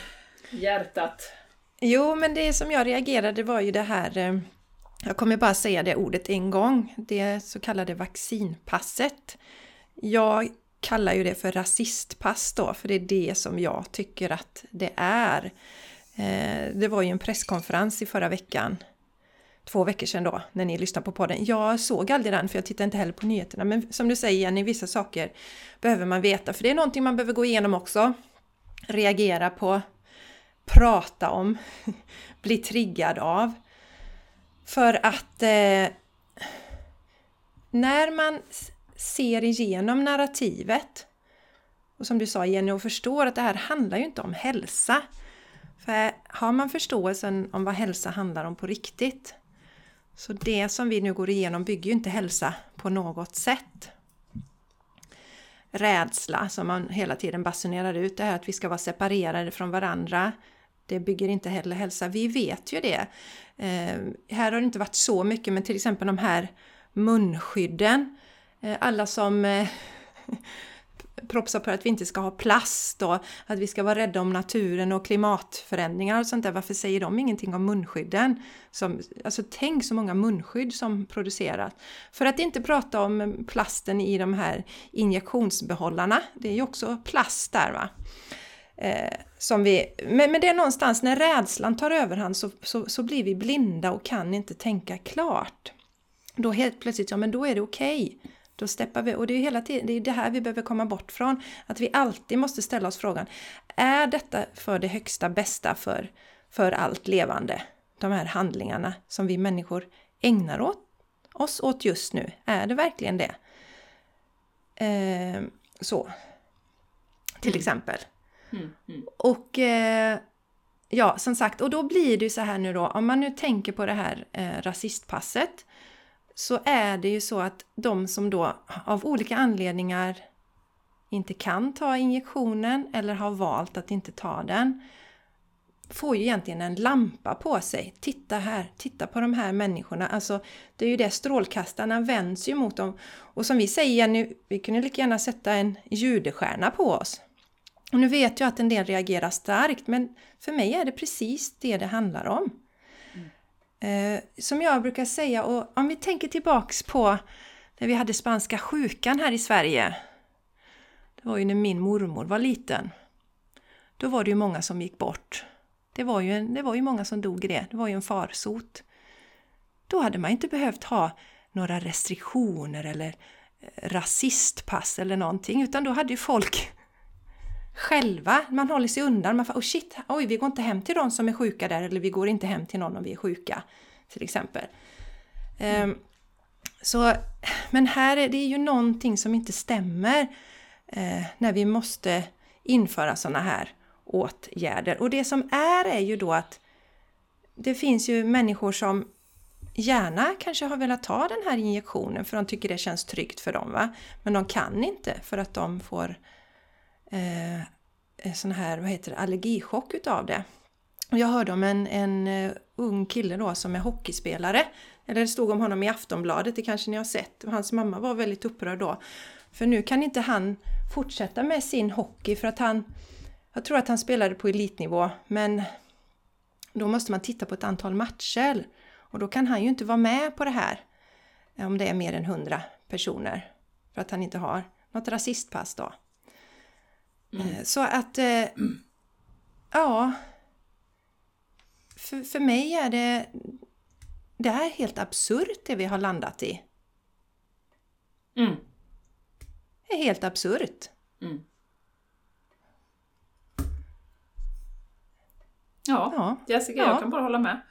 hjärtat. Jo, men det som jag reagerade var ju det här, eh, jag kommer bara säga det ordet en gång, det så kallade vaccinpasset. Jag kallar ju det för rasistpass då, för det är det som jag tycker att det är. Eh, det var ju en presskonferens i förra veckan, två veckor sedan då, när ni lyssnade på podden. Jag såg aldrig den, för jag tittar inte heller på nyheterna, men som du säger Jenny, vissa saker behöver man veta, för det är någonting man behöver gå igenom också. Reagera på, prata om, bli triggad av. För att eh, när man ser igenom narrativet och som du sa Jenny, och förstår att det här handlar ju inte om hälsa. För har man förståelsen om vad hälsa handlar om på riktigt så det som vi nu går igenom bygger ju inte hälsa på något sätt. Rädsla som man hela tiden basunerar ut, det här att vi ska vara separerade från varandra. Det bygger inte heller hälsa. Vi vet ju det. Eh, här har det inte varit så mycket, men till exempel de här munskydden. Eh, alla som eh, propsar på att vi inte ska ha plast och att vi ska vara rädda om naturen och klimatförändringar och sånt där. Varför säger de ingenting om munskydden? Som, alltså tänk så många munskydd som produceras. För att inte prata om plasten i de här injektionsbehållarna. Det är ju också plast där va. Eh, som vi, men, men det är någonstans när rädslan tar överhand så, så, så blir vi blinda och kan inte tänka klart. Då helt plötsligt, ja men då är det okej. Okay. Då steppar vi, och det är hela tiden det, är det här vi behöver komma bort från. Att vi alltid måste ställa oss frågan, är detta för det högsta bästa för, för allt levande? De här handlingarna som vi människor ägnar åt, oss åt just nu, är det verkligen det? Eh, så, till mm. exempel. Mm, mm. Och eh, ja, som sagt, och då blir det ju så här nu då, om man nu tänker på det här eh, rasistpasset så är det ju så att de som då av olika anledningar inte kan ta injektionen eller har valt att inte ta den får ju egentligen en lampa på sig. Titta här, titta på de här människorna. Alltså, det är ju det strålkastarna vänds ju mot dem. Och som vi säger Jenny, vi kunde lika gärna sätta en judestjärna på oss. Och nu vet jag att en del reagerar starkt, men för mig är det precis det det handlar om. Eh, som jag brukar säga, och om vi tänker tillbaks på när vi hade spanska sjukan här i Sverige. Det var ju när min mormor var liten. Då var det ju många som gick bort. Det var ju, en, det var ju många som dog i det. Det var ju en farsot. Då hade man inte behövt ha några restriktioner eller eh, rasistpass eller någonting, utan då hade ju folk själva. Man håller sig undan. Man får, oh shit, oj, vi går inte hem till de som är sjuka där eller vi går inte hem till någon om vi är sjuka. Till exempel. Mm. Um, så, men här är det ju någonting som inte stämmer uh, när vi måste införa sådana här åtgärder. Och det som är är ju då att det finns ju människor som gärna kanske har velat ta den här injektionen för de tycker det känns tryggt för dem. Va? Men de kan inte för att de får Eh, eh, sån här, vad heter det, allergichock utav det. Och jag hörde om en, en eh, ung kille då som är hockeyspelare. Eller det stod om honom i Aftonbladet, det kanske ni har sett. Hans mamma var väldigt upprörd då. För nu kan inte han fortsätta med sin hockey för att han... Jag tror att han spelade på elitnivå men då måste man titta på ett antal matcher. Och då kan han ju inte vara med på det här. Eh, om det är mer än 100 personer. För att han inte har något rasistpass då. Mm. Eh, så att, eh, ja. För, för mig är det, det är helt absurt det vi har landat i. Mm. Det är helt absurt. Mm. Ja, ja, Jessica, ja. jag kan bara hålla med.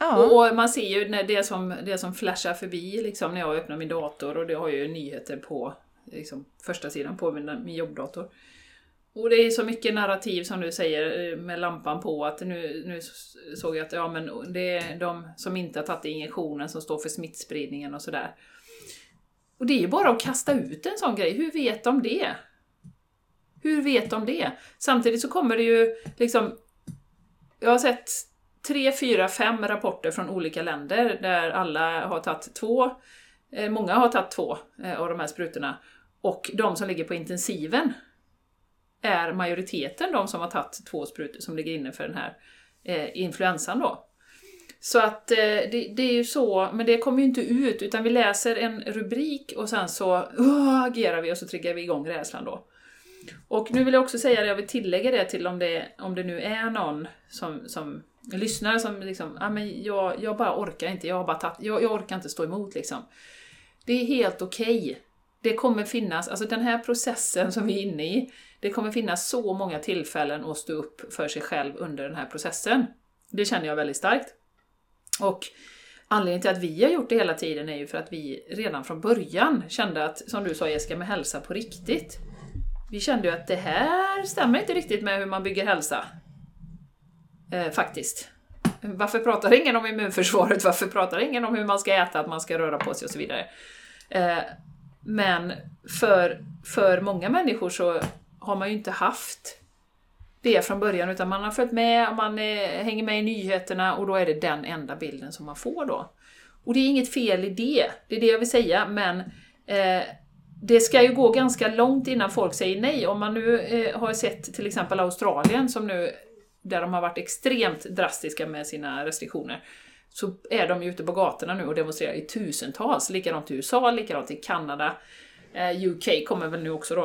Ja. Och, och, man ser ju när det som, det som flashar förbi liksom, när jag öppnar min dator och det har ju nyheter på liksom, första sidan på min, min jobbdator. Och det är så mycket narrativ som du säger eh, med lampan på att nu, nu såg jag att ja, men det är de som inte har tagit injektionen som står för smittspridningen och sådär. Och det är ju bara att kasta ut en sån grej, hur vet de det? Hur vet de det? Samtidigt så kommer det ju liksom... Jag har sett tre, fyra, fem rapporter från olika länder där alla har tagit två, eh, många har tagit två eh, av de här sprutorna. Och de som ligger på intensiven är majoriteten de som har tagit två sprutor som ligger inne för den här eh, influensan då. Så att eh, det, det, är ju så, men det kommer ju inte ut utan vi läser en rubrik och sen så uh, agerar vi och så triggar vi igång rädslan då. Och nu vill jag också säga det, jag vill tillägga det till om det, om det nu är någon som, som lyssnar som liksom, ah, men jag, jag bara orkar inte, jag, har bara tatt, jag, jag orkar inte stå emot liksom. Det är helt okej. Okay. Det kommer finnas, alltså den här processen som vi är inne i, det kommer finnas så många tillfällen att stå upp för sig själv under den här processen. Det känner jag väldigt starkt. Och anledningen till att vi har gjort det hela tiden är ju för att vi redan från början kände att, som du sa Jessica, med hälsa på riktigt. Vi kände ju att det här stämmer inte riktigt med hur man bygger hälsa. Eh, faktiskt. Varför pratar ingen om immunförsvaret? Varför pratar ingen om hur man ska äta, att man ska röra på sig och så vidare? Eh, men för, för många människor så har man ju inte haft det från början, utan man har följt med, man är, hänger med i nyheterna och då är det den enda bilden som man får då. Och det är inget fel i det, det är det jag vill säga, men eh, det ska ju gå ganska långt innan folk säger nej. Om man nu eh, har sett till exempel Australien, som nu, där de har varit extremt drastiska med sina restriktioner, så är de ju ute på gatorna nu och demonstrerar i tusentals. Likadant i USA, likadant i Kanada. Eh, UK kommer väl nu också då.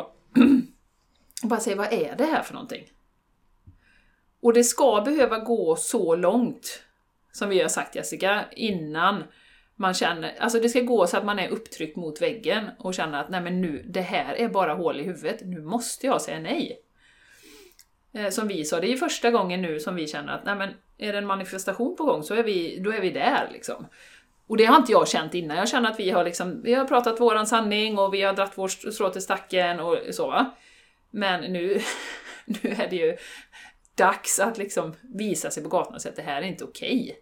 och bara säger, vad är det här för någonting? Och det ska behöva gå så långt, som vi har sagt Jessica, innan man känner, alltså det ska gå så att man är upptryckt mot väggen och känner att nej men nu, det här är bara hål i huvudet, nu måste jag säga nej. Eh, som vi sa, det är första gången nu som vi känner att nej men är det en manifestation på gång så är vi, då är vi där liksom. Och det har inte jag känt innan, jag känner att vi har liksom, vi har pratat våran sanning och vi har dratt vårt strå till stacken och så va. Men nu, nu är det ju dags att liksom visa sig på gatan och säga att det här är inte okej. Okay.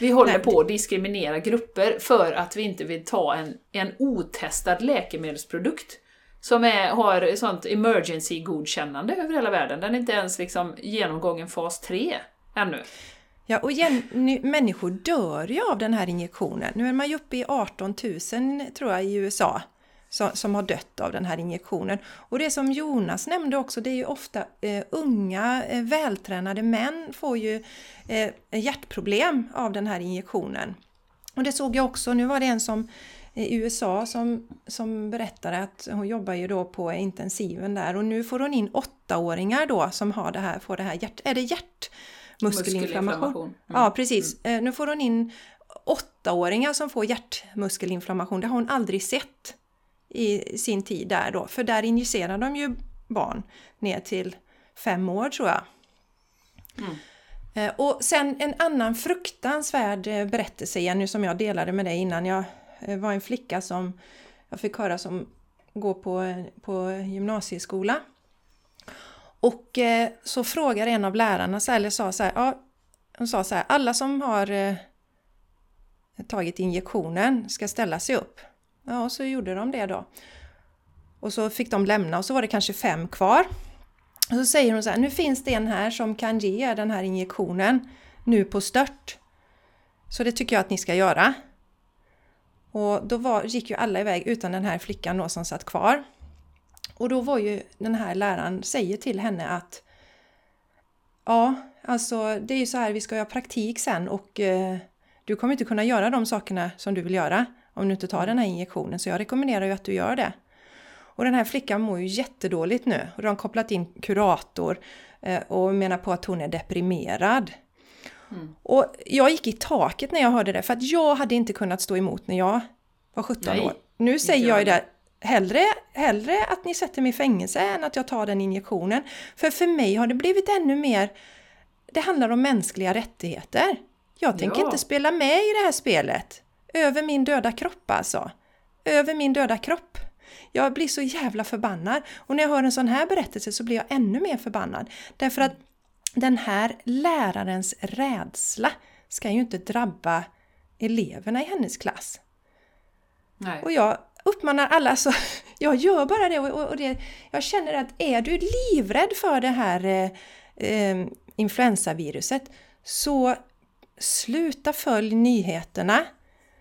Vi håller Nej. på att diskriminera grupper för att vi inte vill ta en, en otestad läkemedelsprodukt som är, har sånt emergency-godkännande över hela världen. Den är inte ens liksom genomgången fas 3 ännu. Ja, och igen, nu, människor dör ju av den här injektionen. Nu är man ju uppe i 18 000 tror jag i USA som, som har dött av den här injektionen. Och det som Jonas nämnde också, det är ju ofta eh, unga eh, vältränade män får ju eh, hjärtproblem av den här injektionen. Och det såg jag också, nu var det en som i USA som, som berättade att hon jobbar ju då på intensiven där och nu får hon in åttaåringar då som har det här, får det här hjärt, är det hjärtmuskelinflammation? Mm. Ja precis, mm. Eh, nu får hon in åttaåringar som får hjärtmuskelinflammation, det har hon aldrig sett i sin tid där då, för där injicerar de ju barn ner till fem år tror jag. Mm. Eh, och sen en annan fruktansvärd eh, berättelse igen nu som jag delade med dig innan. Jag Eh, var en flicka som jag fick höra som går på, på gymnasieskola. Och eh, så frågar en av lärarna, så här, eller sa så här, ja, hon sa så här, alla som har eh, tagit injektionen ska ställa sig upp. Ja, och så gjorde de det då. Och så fick de lämna och så var det kanske fem kvar. Och så säger hon så här, nu finns det en här som kan ge den här injektionen nu på stört. Så det tycker jag att ni ska göra. Och då var, gick ju alla iväg utan den här flickan då som satt kvar. Och då var ju den här läraren, säger till henne att Ja, alltså det är ju så här, vi ska göra praktik sen och eh, du kommer inte kunna göra de sakerna som du vill göra om du inte tar den här injektionen. Så jag rekommenderar ju att du gör det. Och den här flickan mår ju jättedåligt nu och de har kopplat in kurator eh, och menar på att hon är deprimerad. Mm. Och jag gick i taket när jag hörde det för att jag hade inte kunnat stå emot när jag var 17 Nej, år. Nu säger jag ju det, hellre, hellre att ni sätter mig i fängelse än att jag tar den injektionen. För för mig har det blivit ännu mer, det handlar om mänskliga rättigheter. Jag tänker ja. inte spela med i det här spelet. Över min döda kropp alltså. Över min döda kropp. Jag blir så jävla förbannad. Och när jag hör en sån här berättelse så blir jag ännu mer förbannad. Därför att den här lärarens rädsla ska ju inte drabba eleverna i hennes klass. Nej. Och jag uppmanar alla, så jag gör bara det och, och det, jag känner att är du livrädd för det här eh, eh, influensaviruset så sluta följ nyheterna.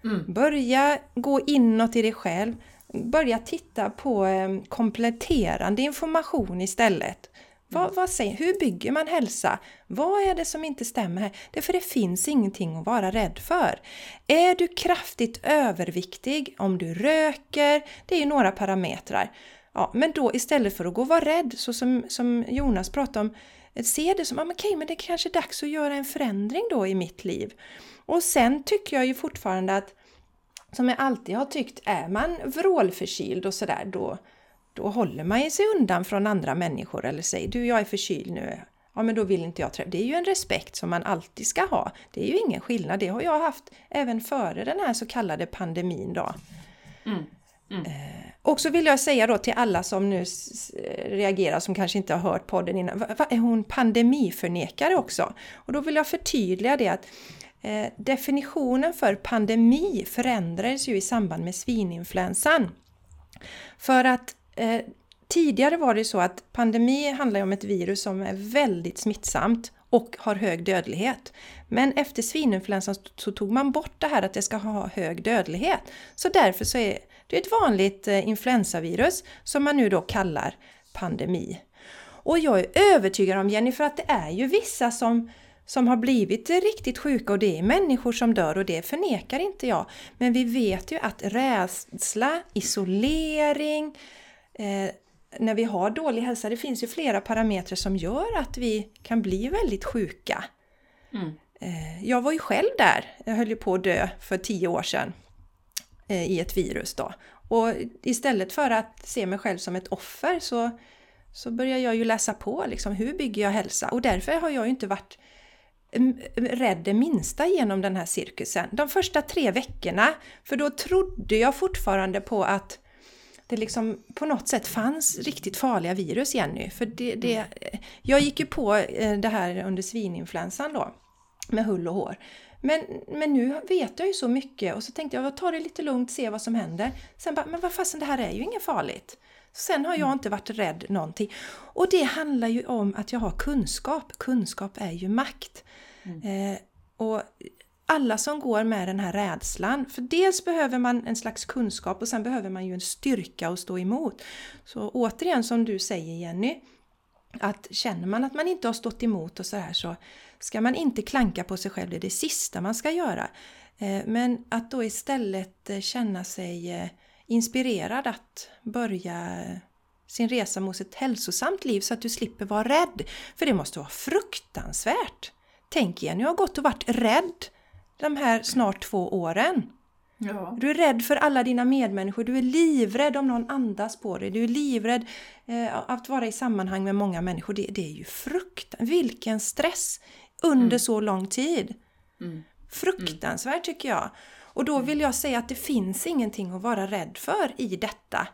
Mm. Börja gå inåt i dig själv. Börja titta på eh, kompletterande information istället. Vad, vad säger, hur bygger man hälsa? Vad är det som inte stämmer här? Därför det finns ingenting att vara rädd för. Är du kraftigt överviktig, om du röker, det är ju några parametrar. Ja, men då istället för att gå och vara rädd, så som, som Jonas pratade om, se det som att ah, okay, men det är kanske är dags att göra en förändring då i mitt liv. Och sen tycker jag ju fortfarande att, som jag alltid har tyckt, är man vrålförkyld och sådär då, då håller man ju sig undan från andra människor eller säger du jag är förkyld nu, ja men då vill inte jag träffa. Det är ju en respekt som man alltid ska ha. Det är ju ingen skillnad, det har jag haft även före den här så kallade pandemin då. Mm. Mm. Eh, och så vill jag säga då till alla som nu reagerar som kanske inte har hört podden innan, vad är hon pandemiförnekare också? Och då vill jag förtydliga det att eh, definitionen för pandemi förändrades ju i samband med svininfluensan. För att eh, tidigare var det så att pandemi handlar om ett virus som är väldigt smittsamt och har hög dödlighet. Men efter svininfluensan så tog man bort det här att det ska ha hög dödlighet. Så därför så är det ett vanligt eh, influensavirus som man nu då kallar pandemi. Och jag är övertygad om Jenny, för att det är ju vissa som, som har blivit riktigt sjuka och det är människor som dör och det förnekar inte jag. Men vi vet ju att rädsla, isolering, eh, när vi har dålig hälsa, det finns ju flera parametrar som gör att vi kan bli väldigt sjuka. Mm. Eh, jag var ju själv där, jag höll ju på att dö för tio år sedan eh, i ett virus då. Och istället för att se mig själv som ett offer så, så börjar jag ju läsa på liksom, hur bygger jag hälsa? Och därför har jag ju inte varit rädd det minsta genom den här cirkusen. De första tre veckorna, för då trodde jag fortfarande på att det liksom på något sätt fanns riktigt farliga virus, Jenny. För det, det, jag gick ju på eh, det här under svininfluensan då, med hull och hår. Men, men nu vet jag ju så mycket och så tänkte jag, ta det lite lugnt, se vad som händer. Sen bara, men vad fasen, det här är ju inget farligt. Sen har jag mm. inte varit rädd någonting. Och det handlar ju om att jag har kunskap. Kunskap är ju makt. Mm. Eh, och alla som går med den här rädslan. För dels behöver man en slags kunskap och sen behöver man ju en styrka att stå emot. Så återigen som du säger Jenny, att känner man att man inte har stått emot och så här så ska man inte klanka på sig själv, det är det sista man ska göra. Eh, men att då istället eh, känna sig eh, inspirerad att börja sin resa mot ett hälsosamt liv så att du slipper vara rädd. För det måste vara fruktansvärt! Tänk igen, jag har gått och varit rädd de här snart två åren. Ja. Du är rädd för alla dina medmänniskor, du är livrädd om någon andas på dig, du är livrädd eh, att vara i sammanhang med många människor. Det, det är ju fruktansvärt, vilken stress under mm. så lång tid! Mm. Fruktansvärt tycker jag! Och då vill jag säga att det finns ingenting att vara rädd för i detta.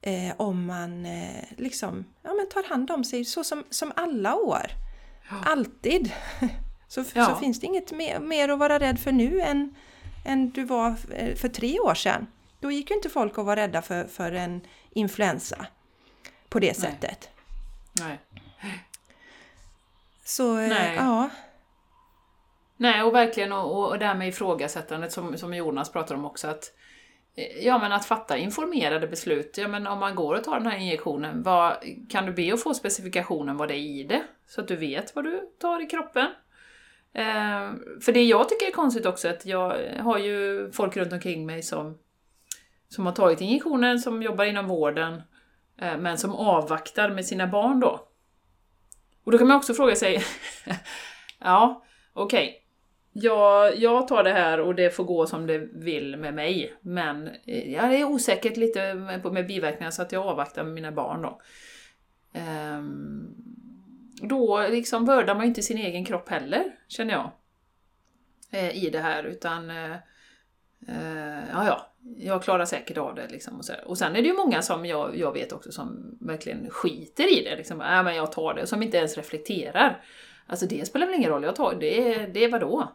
Eh, om man eh, liksom ja, men tar hand om sig så som, som alla år. Ja. Alltid! Så, ja. så finns det inget mer, mer, att vara rädd för nu än, än du var eh, för tre år sedan. Då gick ju inte folk att vara rädda för, för en influensa på det sättet. Nej. Så, eh, Nej. ja. Nej, och verkligen, och, och det här med ifrågasättandet som, som Jonas pratar om också, att eh, Ja men att fatta informerade beslut. Ja men om man går och tar den här injektionen, vad, kan du be att få specifikationen vad det är i det? Så att du vet vad du tar i kroppen. Eh, för det jag tycker är konstigt också, att jag har ju folk runt omkring mig som, som har tagit injektionen, som jobbar inom vården, eh, men som avvaktar med sina barn då. Och då kan man också fråga sig, ja, okej, okay. jag, jag tar det här och det får gå som det vill med mig, men eh, jag det är osäkert lite med, med biverkningar så att jag avvaktar med mina barn då. Um, då liksom vördar man ju inte sin egen kropp heller, känner jag. Eh, I det här, utan... Eh, eh ja, ja, jag klarar säkert av det. Liksom, och, så. och sen är det ju många som jag, jag vet också som verkligen skiter i det. Liksom, äh, men jag tar det, som inte ens reflekterar. Alltså det spelar väl ingen roll, jag tar det, det är vadå?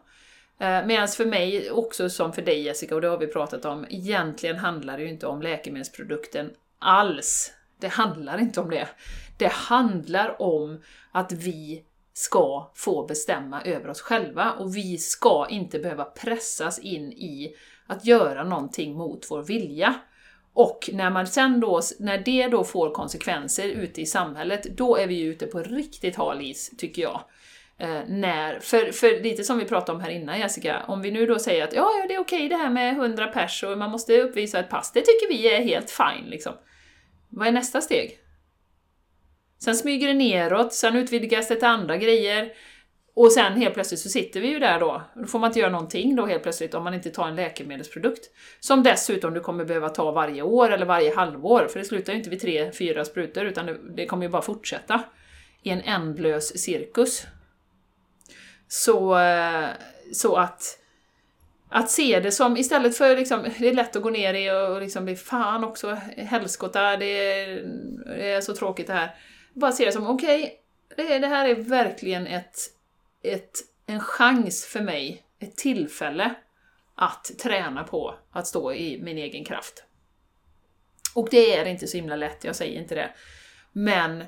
Eh, Medan för mig, också som för dig Jessica, och det har vi pratat om, egentligen handlar det ju inte om läkemedelsprodukten alls. Det handlar inte om det. Det handlar om att vi ska få bestämma över oss själva och vi ska inte behöva pressas in i att göra någonting mot vår vilja. Och när, man sen då, när det då får konsekvenser ute i samhället, då är vi ju ute på riktigt hal is, tycker jag. Eh, när, för, för lite som vi pratade om här innan Jessica, om vi nu då säger att ja, ja det är okej det här med 100 pers och man måste uppvisa ett pass, det tycker vi är helt fine liksom. Vad är nästa steg? Sen smyger det neråt, sen utvidgas det till andra grejer. Och sen helt plötsligt så sitter vi ju där då. Då får man inte göra någonting då helt plötsligt om man inte tar en läkemedelsprodukt. Som dessutom du kommer behöva ta varje år eller varje halvår, för det slutar ju inte vid tre, fyra sprutor utan det, kommer ju bara fortsätta i en ändlös cirkus. Så, eh, så att att se det som, istället för liksom, det är lätt att gå ner i och liksom bli fan också, helskotta, det är, det är så tråkigt det här. Bara se det som, okej, okay, det, det här är verkligen ett, ett, en chans för mig, ett tillfälle att träna på att stå i min egen kraft. Och det är inte så himla lätt, jag säger inte det. Men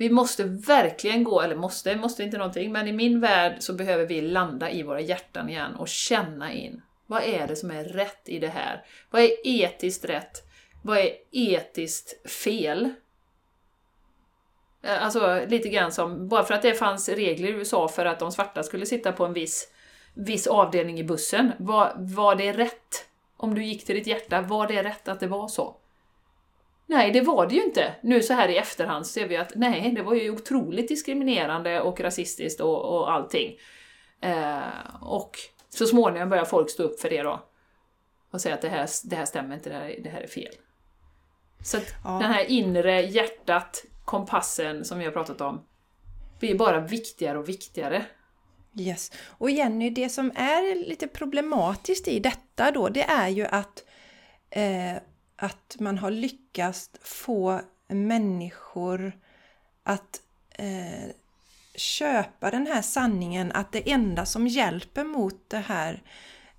vi måste verkligen gå, eller måste, måste inte någonting, men i min värld så behöver vi landa i våra hjärtan igen och känna in. Vad är det som är rätt i det här? Vad är etiskt rätt? Vad är etiskt fel? Eh, alltså lite grann som, bara för att det fanns regler i USA för att de svarta skulle sitta på en viss, viss avdelning i bussen, var, var det rätt? Om du gick till ditt hjärta, var det rätt att det var så? Nej, det var det ju inte. Nu så här i efterhand ser vi att nej, det var ju otroligt diskriminerande och rasistiskt och, och allting. Eh, och så småningom börjar folk stå upp för det då. Och säga att det här, det här stämmer inte, det här, det här är fel. Så att ja. den här inre hjärtat, kompassen som vi har pratat om, blir bara viktigare och viktigare. Yes. Och Jenny, det som är lite problematiskt i detta då, det är ju att eh, att man har lyckats få människor att eh, köpa den här sanningen att det enda som hjälper mot det här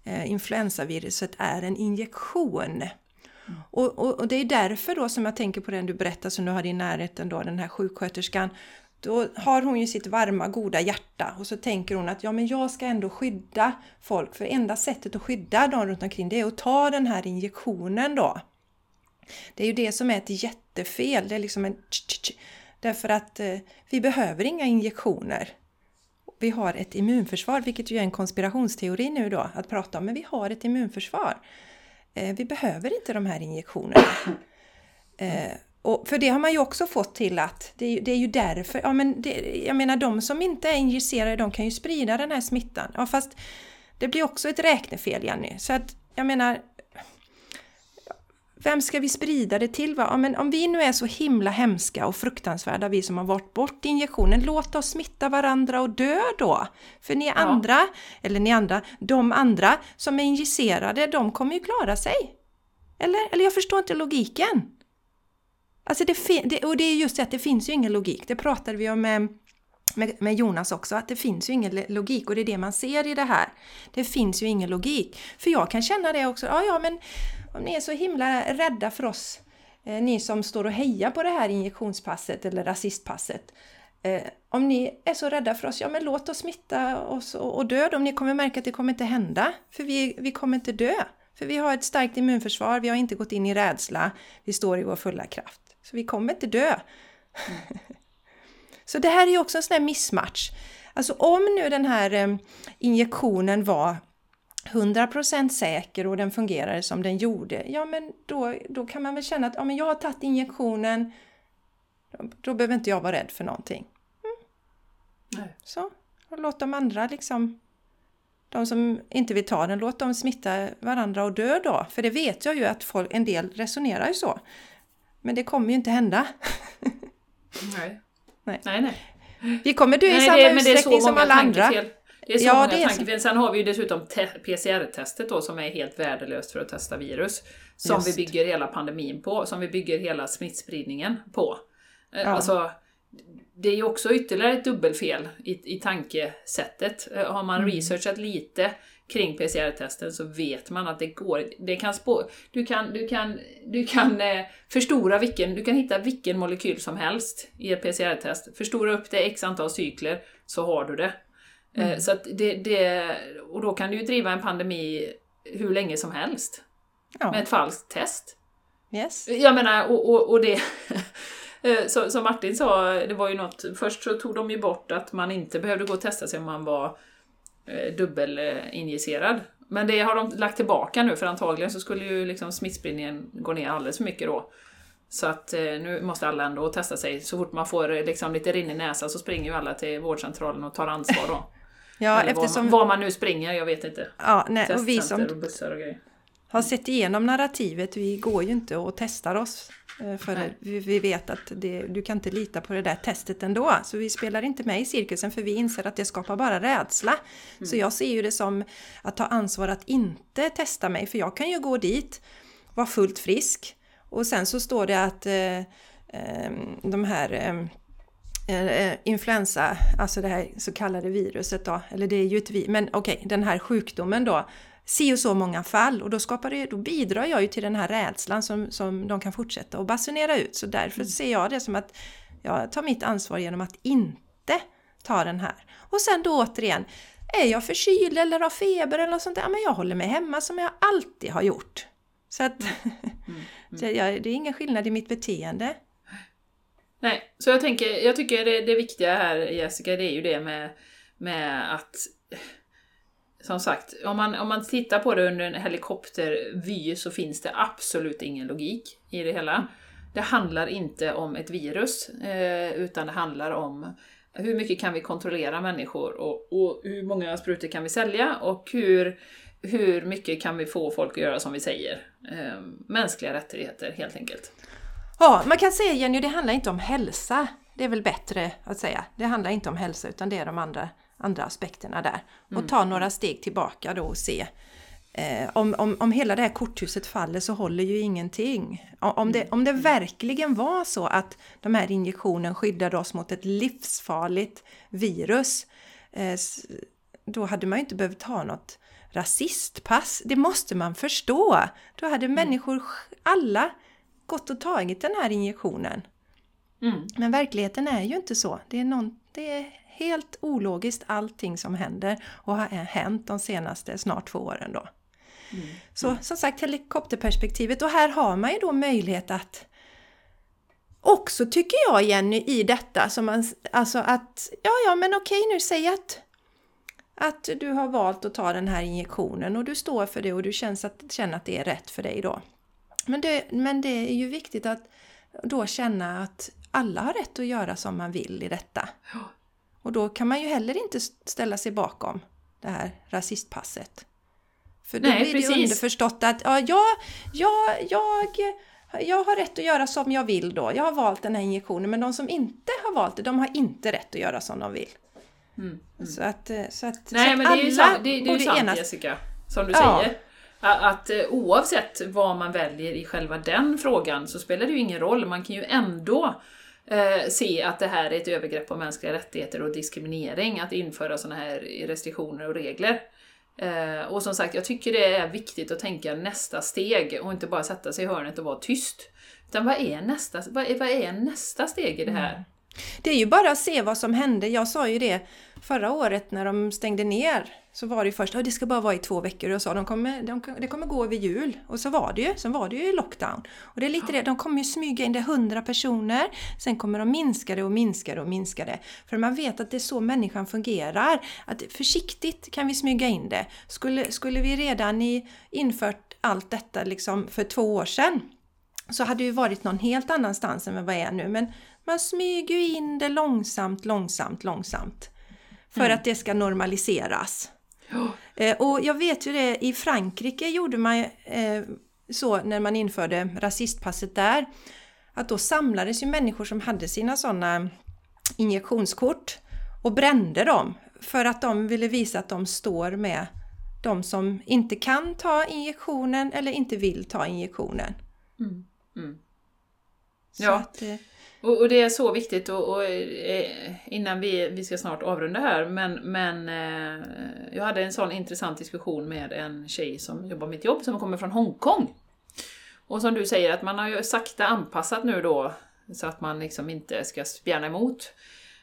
eh, influensaviruset är en injektion. Mm. Och, och, och, det är därför då som jag tänker på den du berättade som du hade i närheten då, den här sjuksköterskan. Då har hon ju sitt varma, goda hjärta och så tänker hon att ja, men jag ska ändå skydda folk. För enda sättet att skydda dem runt omkring det är att ta den här injektionen då. Det är ju det som är ett jättefel. Det är liksom en Därför att eh, vi behöver inga injektioner. Vi har ett immunförsvar, vilket ju är en konspirationsteori nu då att prata om, men vi har ett immunförsvar. Eh, vi behöver inte de här injektionerna. Eh, och för det har man ju också fått till att det är, det är ju därför, ja men det, jag menar de som inte är injicerade de kan ju sprida den här smittan. Ja fast det blir också ett räknefel Jenny. Så att jag menar vem ska vi sprida det till? Va? Ja, men om vi nu är så himla hemska och fruktansvärda, vi som har varit bort injektionen, låt oss smitta varandra och dö då! För ni andra, ja. eller ni andra, de andra som är injicerade, de kommer ju klara sig. Eller? Eller jag förstår inte logiken. Alltså det, det, och det är just det att det finns ju ingen logik. Det pratade vi om med, med, med, Jonas också, att det finns ju ingen logik och det är det man ser i det här. Det finns ju ingen logik. För jag kan känna det också, ja ja men om ni är så himla rädda för oss, eh, ni som står och hejar på det här injektionspasset eller rasistpasset. Eh, om ni är så rädda för oss, ja men låt oss smitta oss och, och dö om ni kommer märka att det kommer inte hända. För vi, vi kommer inte dö. För vi har ett starkt immunförsvar, vi har inte gått in i rädsla, vi står i vår fulla kraft. Så vi kommer inte dö. så det här är ju också en sån här missmatch. Alltså om nu den här eh, injektionen var 100% säker och den fungerade som den gjorde, ja men då, då kan man väl känna att ja, men jag har tagit injektionen, då, behöver inte jag vara rädd för någonting. Mm. Nej. Så, och låt de andra liksom, de som inte vill ta den, låt dem smitta varandra och dö då. För det vet jag ju att folk, en del resonerar ju så. Men det kommer ju inte hända. nej. Nej. nej, nej. Vi kommer dö i samma det, utsträckning som alla andra. Fel. Det är så ja, många det tankefel. Sen har vi ju dessutom PCR-testet då som är helt värdelöst för att testa virus. Som Just. vi bygger hela pandemin på, som vi bygger hela smittspridningen på. Eh, ja. Alltså, det är ju också ytterligare ett dubbelfel i, i tankesättet. Eh, har man mm. researchat lite kring PCR-testen så vet man att det går, det kan spå, du kan, du kan, du kan eh, förstora vilken, du kan hitta vilken molekyl som helst i ett PCR-test, förstora upp det x antal cykler så har du det. Eh, mm. Så det, det, och då kan du ju driva en pandemi hur länge som helst. Ja. Med ett falskt test. Yes. Jag menar, och, och, och det... Som Martin sa, det var ju något, först så tog de ju bort att man inte behövde gå och testa sig om man var dubbelinjicerad. Men det har de lagt tillbaka nu för antagligen så skulle ju liksom smittspridningen gå ner alldeles för mycket då. Så att nu måste alla ändå testa sig. Så fort man får liksom lite rinnig näsa så springer ju alla till vårdcentralen och tar ansvar då. ja, Eller eftersom... var, man, var man nu springer, jag vet inte. Ja, nej, och vi som och bussar och grejer. har sett igenom narrativet, vi går ju inte och testar oss. För Nej. vi, vet att det, du kan inte lita på det där testet ändå. Så vi spelar inte med i cirkusen för vi inser att det skapar bara rädsla. Så jag ser ju det som att ta ansvar att inte testa mig. För jag kan ju gå dit, vara fullt frisk och sen så står det att eh, eh, de här eh, eh, influensa, alltså det här så kallade viruset då, eller det är ju ett vi, men okej, den här sjukdomen då, si och så många fall och då, skapar det, då bidrar jag ju till den här rädslan som, som de kan fortsätta att basunera ut. Så därför ser jag det som att jag tar mitt ansvar genom att inte ta den här. Och sen då återigen, är jag förkyld eller har feber eller något sånt där, ja, men jag håller mig hemma som jag alltid har gjort. Så att så jag, det är ingen skillnad i mitt beteende. Nej, så jag tänker, jag tycker det, det viktiga här Jessica, det är ju det med, med att som sagt, om man, om man tittar på det under en helikoptervy så finns det absolut ingen logik i det hela. Det handlar inte om ett virus, eh, utan det handlar om hur mycket kan vi kontrollera människor och, och hur många sprutor kan vi sälja och hur, hur mycket kan vi få folk att göra som vi säger. Eh, mänskliga rättigheter helt enkelt. Ja, man kan säga Jenny, det handlar inte om hälsa. Det är väl bättre att säga. Det handlar inte om hälsa utan det är de andra, andra aspekterna där. Och ta några steg tillbaka då och se. Eh, om, om, om hela det här korthuset faller så håller ju ingenting. Om det, om det verkligen var så att de här injektionen skyddade oss mot ett livsfarligt virus, eh, då hade man ju inte behövt ha något rasistpass. Det måste man förstå. Då hade människor, alla, gått och tagit den här injektionen. Mm. Men verkligheten är ju inte så. Det är, någon, det helt ologiskt allting som händer och har hänt de senaste snart två åren då. Så som sagt helikopterperspektivet och här har man ju då möjlighet att också tycker jag Jenny i detta som man, alltså att ja ja men okej nu säg att att du har valt att ta den här injektionen och du står för det och du känns att, känner att det är rätt för dig då. Men det, men det är ju viktigt att då känna att alla har rätt att göra som man vill i detta. Och då kan man ju heller inte ställa sig bakom det här rasistpasset. För då Nej, blir det precis. underförstått att ja, jag, jag, jag, jag har rätt att göra som jag vill då. Jag har valt den här injektionen men de som inte har valt det, de har inte rätt att göra som de vill. Så att, eh, så att, så Nej att men det är ju alla sant, det, det är ju sant enas. Jessica, som du Ja. säger. Att eh, oavsett vad man väljer i själva den frågan så spelar det ju ingen roll, man kan ju ändå eh, se att det här är ett övergrepp på mänskliga rättigheter och diskriminering, att införa sådana här restriktioner och regler. Eh, och som sagt, jag tycker det är viktigt att tänka nästa steg och inte bara sätta sig i hörnet och vara tyst. Utan vad är nästa, vad är, vad är nästa steg i det här? Mm. Det är ju bara att se vad som hände. Jag sa ju det förra året när de stängde ner. Så var det ju först att det ska bara vara i två veckor och jag sa de kommer, de, det kommer gå över jul. Och så var det ju. Sen var det ju lockdown. Och det är lite det, de kommer ju smyga in det 100 personer. Sen kommer de minska det och minska det och minska det. För man vet att det är så människan fungerar. Att försiktigt kan vi smyga in det. Skulle, skulle vi redan i, infört allt detta liksom för två år sedan så hade det ju varit någon helt annanstans än vad det är nu. Men man smyger ju in det långsamt, långsamt, långsamt. För att det ska normaliseras. Eh, och jag vet ju det, i Frankrike gjorde man eh, så när man införde rasistpasset där. Att då samlades ju människor som hade sina sådana injektionskort och brände dem. För att de ville visa att de står med de som inte kan ta injektionen eller inte vill ta injektionen. Så Ja. att, eh, och, och det är så viktigt och, och eh, innan vi, vi ska snart avrunda här, men, men eh, jag hade en sån intressant diskussion med en tjej som jobbar mitt jobb som kommer från Hongkong. Och som du säger, att man har ju sakta anpassat nu då så att man liksom inte ska spjärna emot.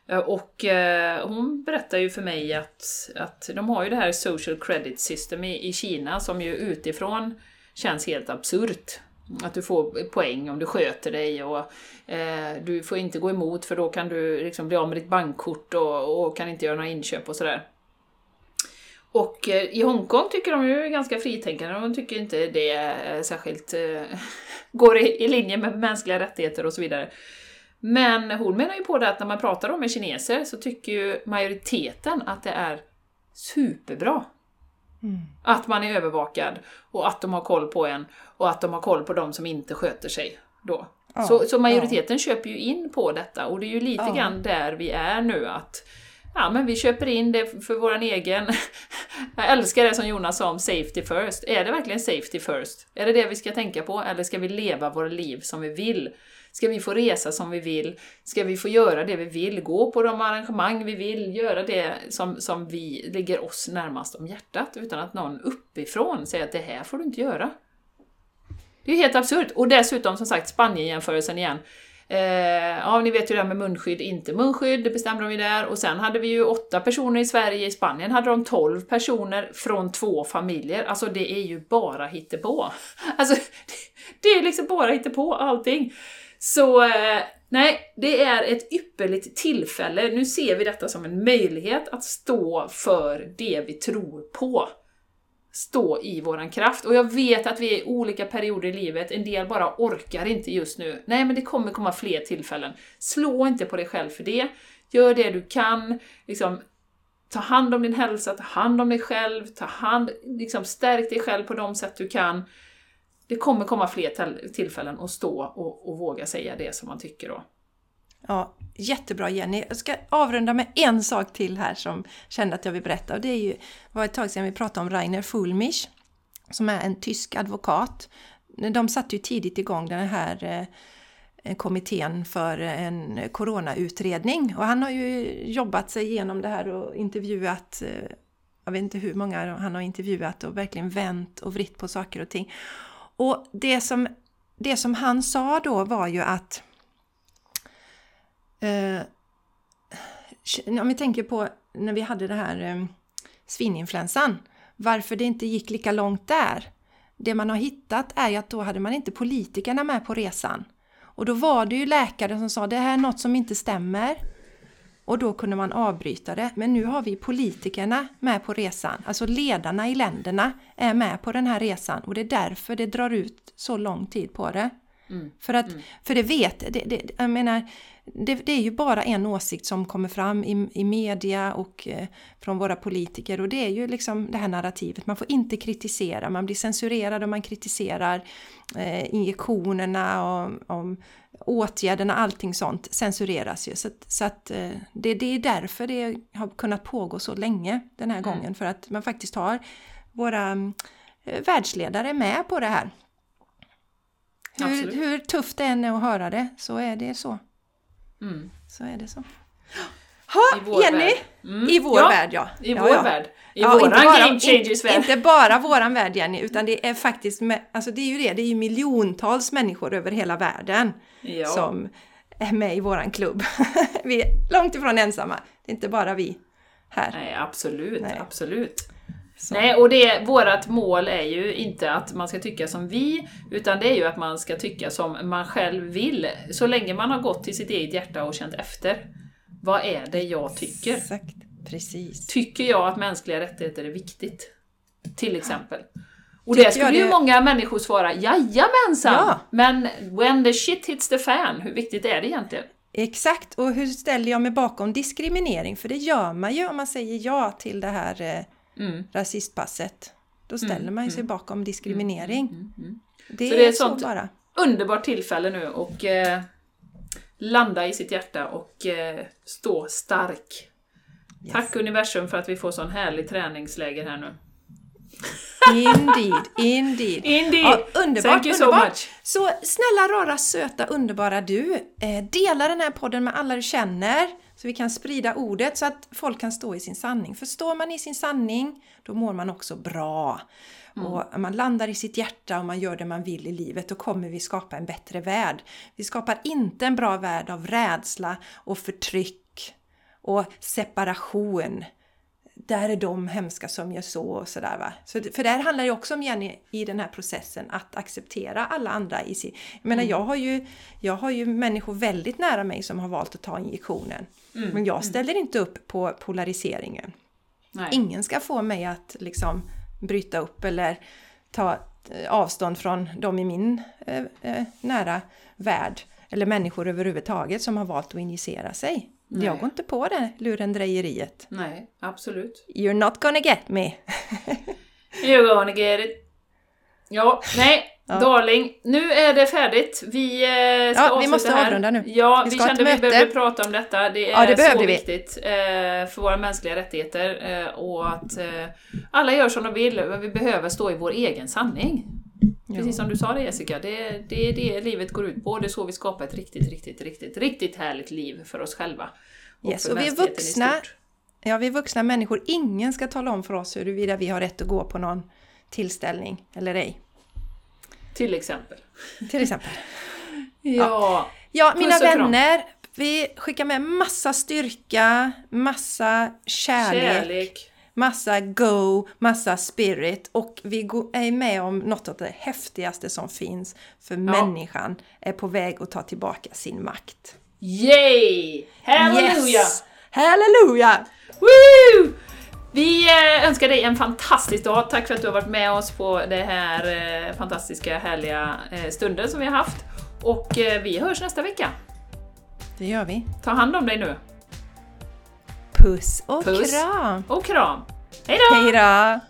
Eh, och eh, hon berättar ju för mig att, att de har ju det här social credit system i, i Kina som ju utifrån känns helt absurt att du får poäng om du sköter dig och eh, du får inte gå emot för då kan du liksom bli av med ditt bankkort och, och kan inte göra några inköp och sådär. Och eh, i Hongkong tycker de ju ganska fritänkande, de tycker inte det är särskilt eh, går i, i linje med mänskliga rättigheter och så vidare. Men hon menar ju på det att när man pratar om med kineser så tycker ju majoriteten att det är superbra. Mm. Att man är övervakad och att de har koll på en och att de har koll på de som inte sköter sig då. Ja, så, så, majoriteten ja. köper ju in på detta och det är ju lite ja. grann där vi är nu att Ja men vi köper in det för våran egen... Jag älskar det som Jonas sa om safety first. Är det verkligen safety first? Är det det vi ska tänka på? Eller ska vi leva våra liv som vi vill? Ska vi få resa som vi vill? Ska vi få göra det vi vill? Gå på de arrangemang vi vill? Göra det som, som vi ligger oss närmast om hjärtat utan att någon uppifrån säger att det här får du inte göra. Det är ju helt absurt! Och dessutom som sagt Spanien-jämförelsen igen. Eh, ja, ni vet ju det här med munskydd, inte munskydd, det bestämde de ju där. Och sen hade vi ju åtta personer i Sverige, i Spanien hade de tolv personer från två familjer. Alltså det är ju bara hittepå. Alltså, det är liksom bara hittepå allting. Så eh, nej, det är ett ypperligt tillfälle. Nu ser vi detta som en möjlighet att stå för det vi tror på. Stå i våran kraft. Och jag vet att vi är i olika perioder i livet, en del bara orkar inte just nu. Nej, men det kommer komma fler tillfällen. Slå inte på dig själv för det. Gör det du kan. Liksom, ta hand om din hälsa, ta hand om dig själv, ta hand, liksom, stärk dig själv på de sätt du kan det kommer komma fler tillfällen att stå och, och våga säga det som man tycker då. Ja, jättebra Jenny. Jag ska avrunda med en sak till här som kände att jag vill berätta. Och det är ju, var ett tag sedan vi pratade om Rainer Fulmich, som är en tysk advokat. De satte ju tidigt igång den här eh, kommittén för en coronautredning och han har ju jobbat sig igenom det här och intervjuat eh, jag vet inte hur många han har intervjuat och verkligen vänt och vritt på saker och ting. Och det som, det som han sa då var ju att eh, om vi tänker på när vi hade det här eh, svininfluensan, varför det inte gick lika långt där. Det man har hittat är ju att då hade man inte politikerna med på resan. Och då var det ju läkare som sa det här är något som inte stämmer. Och då kunde man avbryta det. Men nu har vi politikerna med på resan. Alltså ledarna i länderna är med på den här resan och det är därför det drar ut så lång tid på det. Mm. För, att, mm. för det vet, det, det, jag menar, det, det, är ju bara en åsikt som kommer fram i, i media och eh, från våra politiker och det är ju liksom det här narrativet. Man får inte kritisera, man blir censurerad om man kritiserar eh, injektionerna och, och åtgärderna, allting sånt censureras ju. Så, så att eh, det, det, är därför det har kunnat pågå så länge den här mm. gången. För att man faktiskt har våra eh, världsledare med på det här. Hur, hur, tufft det än är att höra det, så är det så. Mm. Så är det så. Ha, Jenny! Mm. I vår ja, värld ja. I vår ja. värld. I ja, våran bara, game changers värld. Inte bara våran värld Jenny, utan det är faktiskt, alltså det är ju det, det är ju miljontals människor över hela världen ja. som är med i våran klubb. vi är långt ifrån ensamma, det är inte bara vi här. Nej, absolut, Nej. absolut. Så. Nej, och det, vårat mål är ju inte att man ska tycka som vi, utan det är ju att man ska tycka som man själv vill. Så länge man har gått till sitt eget hjärta och känt efter. Vad är det jag tycker? Exakt, precis. Tycker jag att mänskliga rättigheter är viktigt? Till exempel. Och det skulle ju många människor svara, jajamensan! Ja. Men when the shit hits the fan, hur viktigt är det egentligen? Exakt, och hur ställer jag mig bakom diskriminering? För det gör man ju om man säger ja till det här eh, mm. rasistpasset. Då ställer mm, man sig mm, bakom diskriminering. Mm, mm, mm. Det, så det är ett sånt bara. underbart tillfälle nu och eh, landa i sitt hjärta och eh, stå stark. Yes. Tack universum för att vi får sån härlig träningsläger här nu. Indeed, indeed. indeed. Ja, underbart, Thank you underbart. So, much. så snälla, rara, söta, underbara du, eh, dela den här podden med alla du känner så vi kan sprida ordet så att folk kan stå i sin sanning. För står man i sin sanning, då mår man också bra. Mm. Och man landar i sitt hjärta och man gör det man vill i livet, då kommer vi skapa en bättre värld. Vi skapar inte en bra värld av rädsla och förtryck och separation. Där är de hemska som gör så och sådär va. Så, för det här handlar ju också om Jenny i den här processen att acceptera alla andra i sin... Jag menar jag har ju, jag har ju människor väldigt nära mig som har valt att ta injektionen. Mm. Men jag ställer inte upp på polariseringen. Nej. Ingen ska få mig att liksom bryta upp eller ta eh, avstånd från de i min eh, eh, nära värld eller människor överhuvudtaget som har valt att injicera sig. Nej. Jag går inte på det lurendrejeriet. Nej, absolut. You're not gonna get me. You're gonna get it. Ja, nej, Ja. darling. Nu är det färdigt. Vi eh, ska Ja, vi måste här. avrunda nu. Ja, Vi vi, kände att vi behövde prata om detta. Det är Ja, det så vi. viktigt eh, för våra mänskliga rättigheter eh, och att alla gör som de vill. men Vi behöver stå i vår egen sanning. Precis som du sa det Jessica, det, det är det livet går ut på. Det är så vi skapar ett riktigt, riktigt, riktigt, riktigt härligt liv för oss själva. Yes, för och vi är vuxna. Ja, vi är vuxna människor. Ingen ska tala om för oss huruvida vi har rätt att gå på någon tillställning eller ej. Till exempel. Till exempel. Ja. Ja, mina och kram. vänner. Vi skickar med massa styrka, massa kärlek, Kärlek. Massa go, massa spirit och vi är med om något av det häftigaste som finns. För människan är på väg att ta tillbaka sin makt. Yay! Halleluja! Yes! Halleluja! Woo! Vi eh, önskar dig en fantastisk dag. Tack för att du har varit med oss på det här eh, fantastiska, härliga eh, stunden som vi har haft. Och vi hörs nästa vecka. Det gör vi. Ta hand om dig nu. Puss och Puss. kram! Och kram! Hej då! Hej då!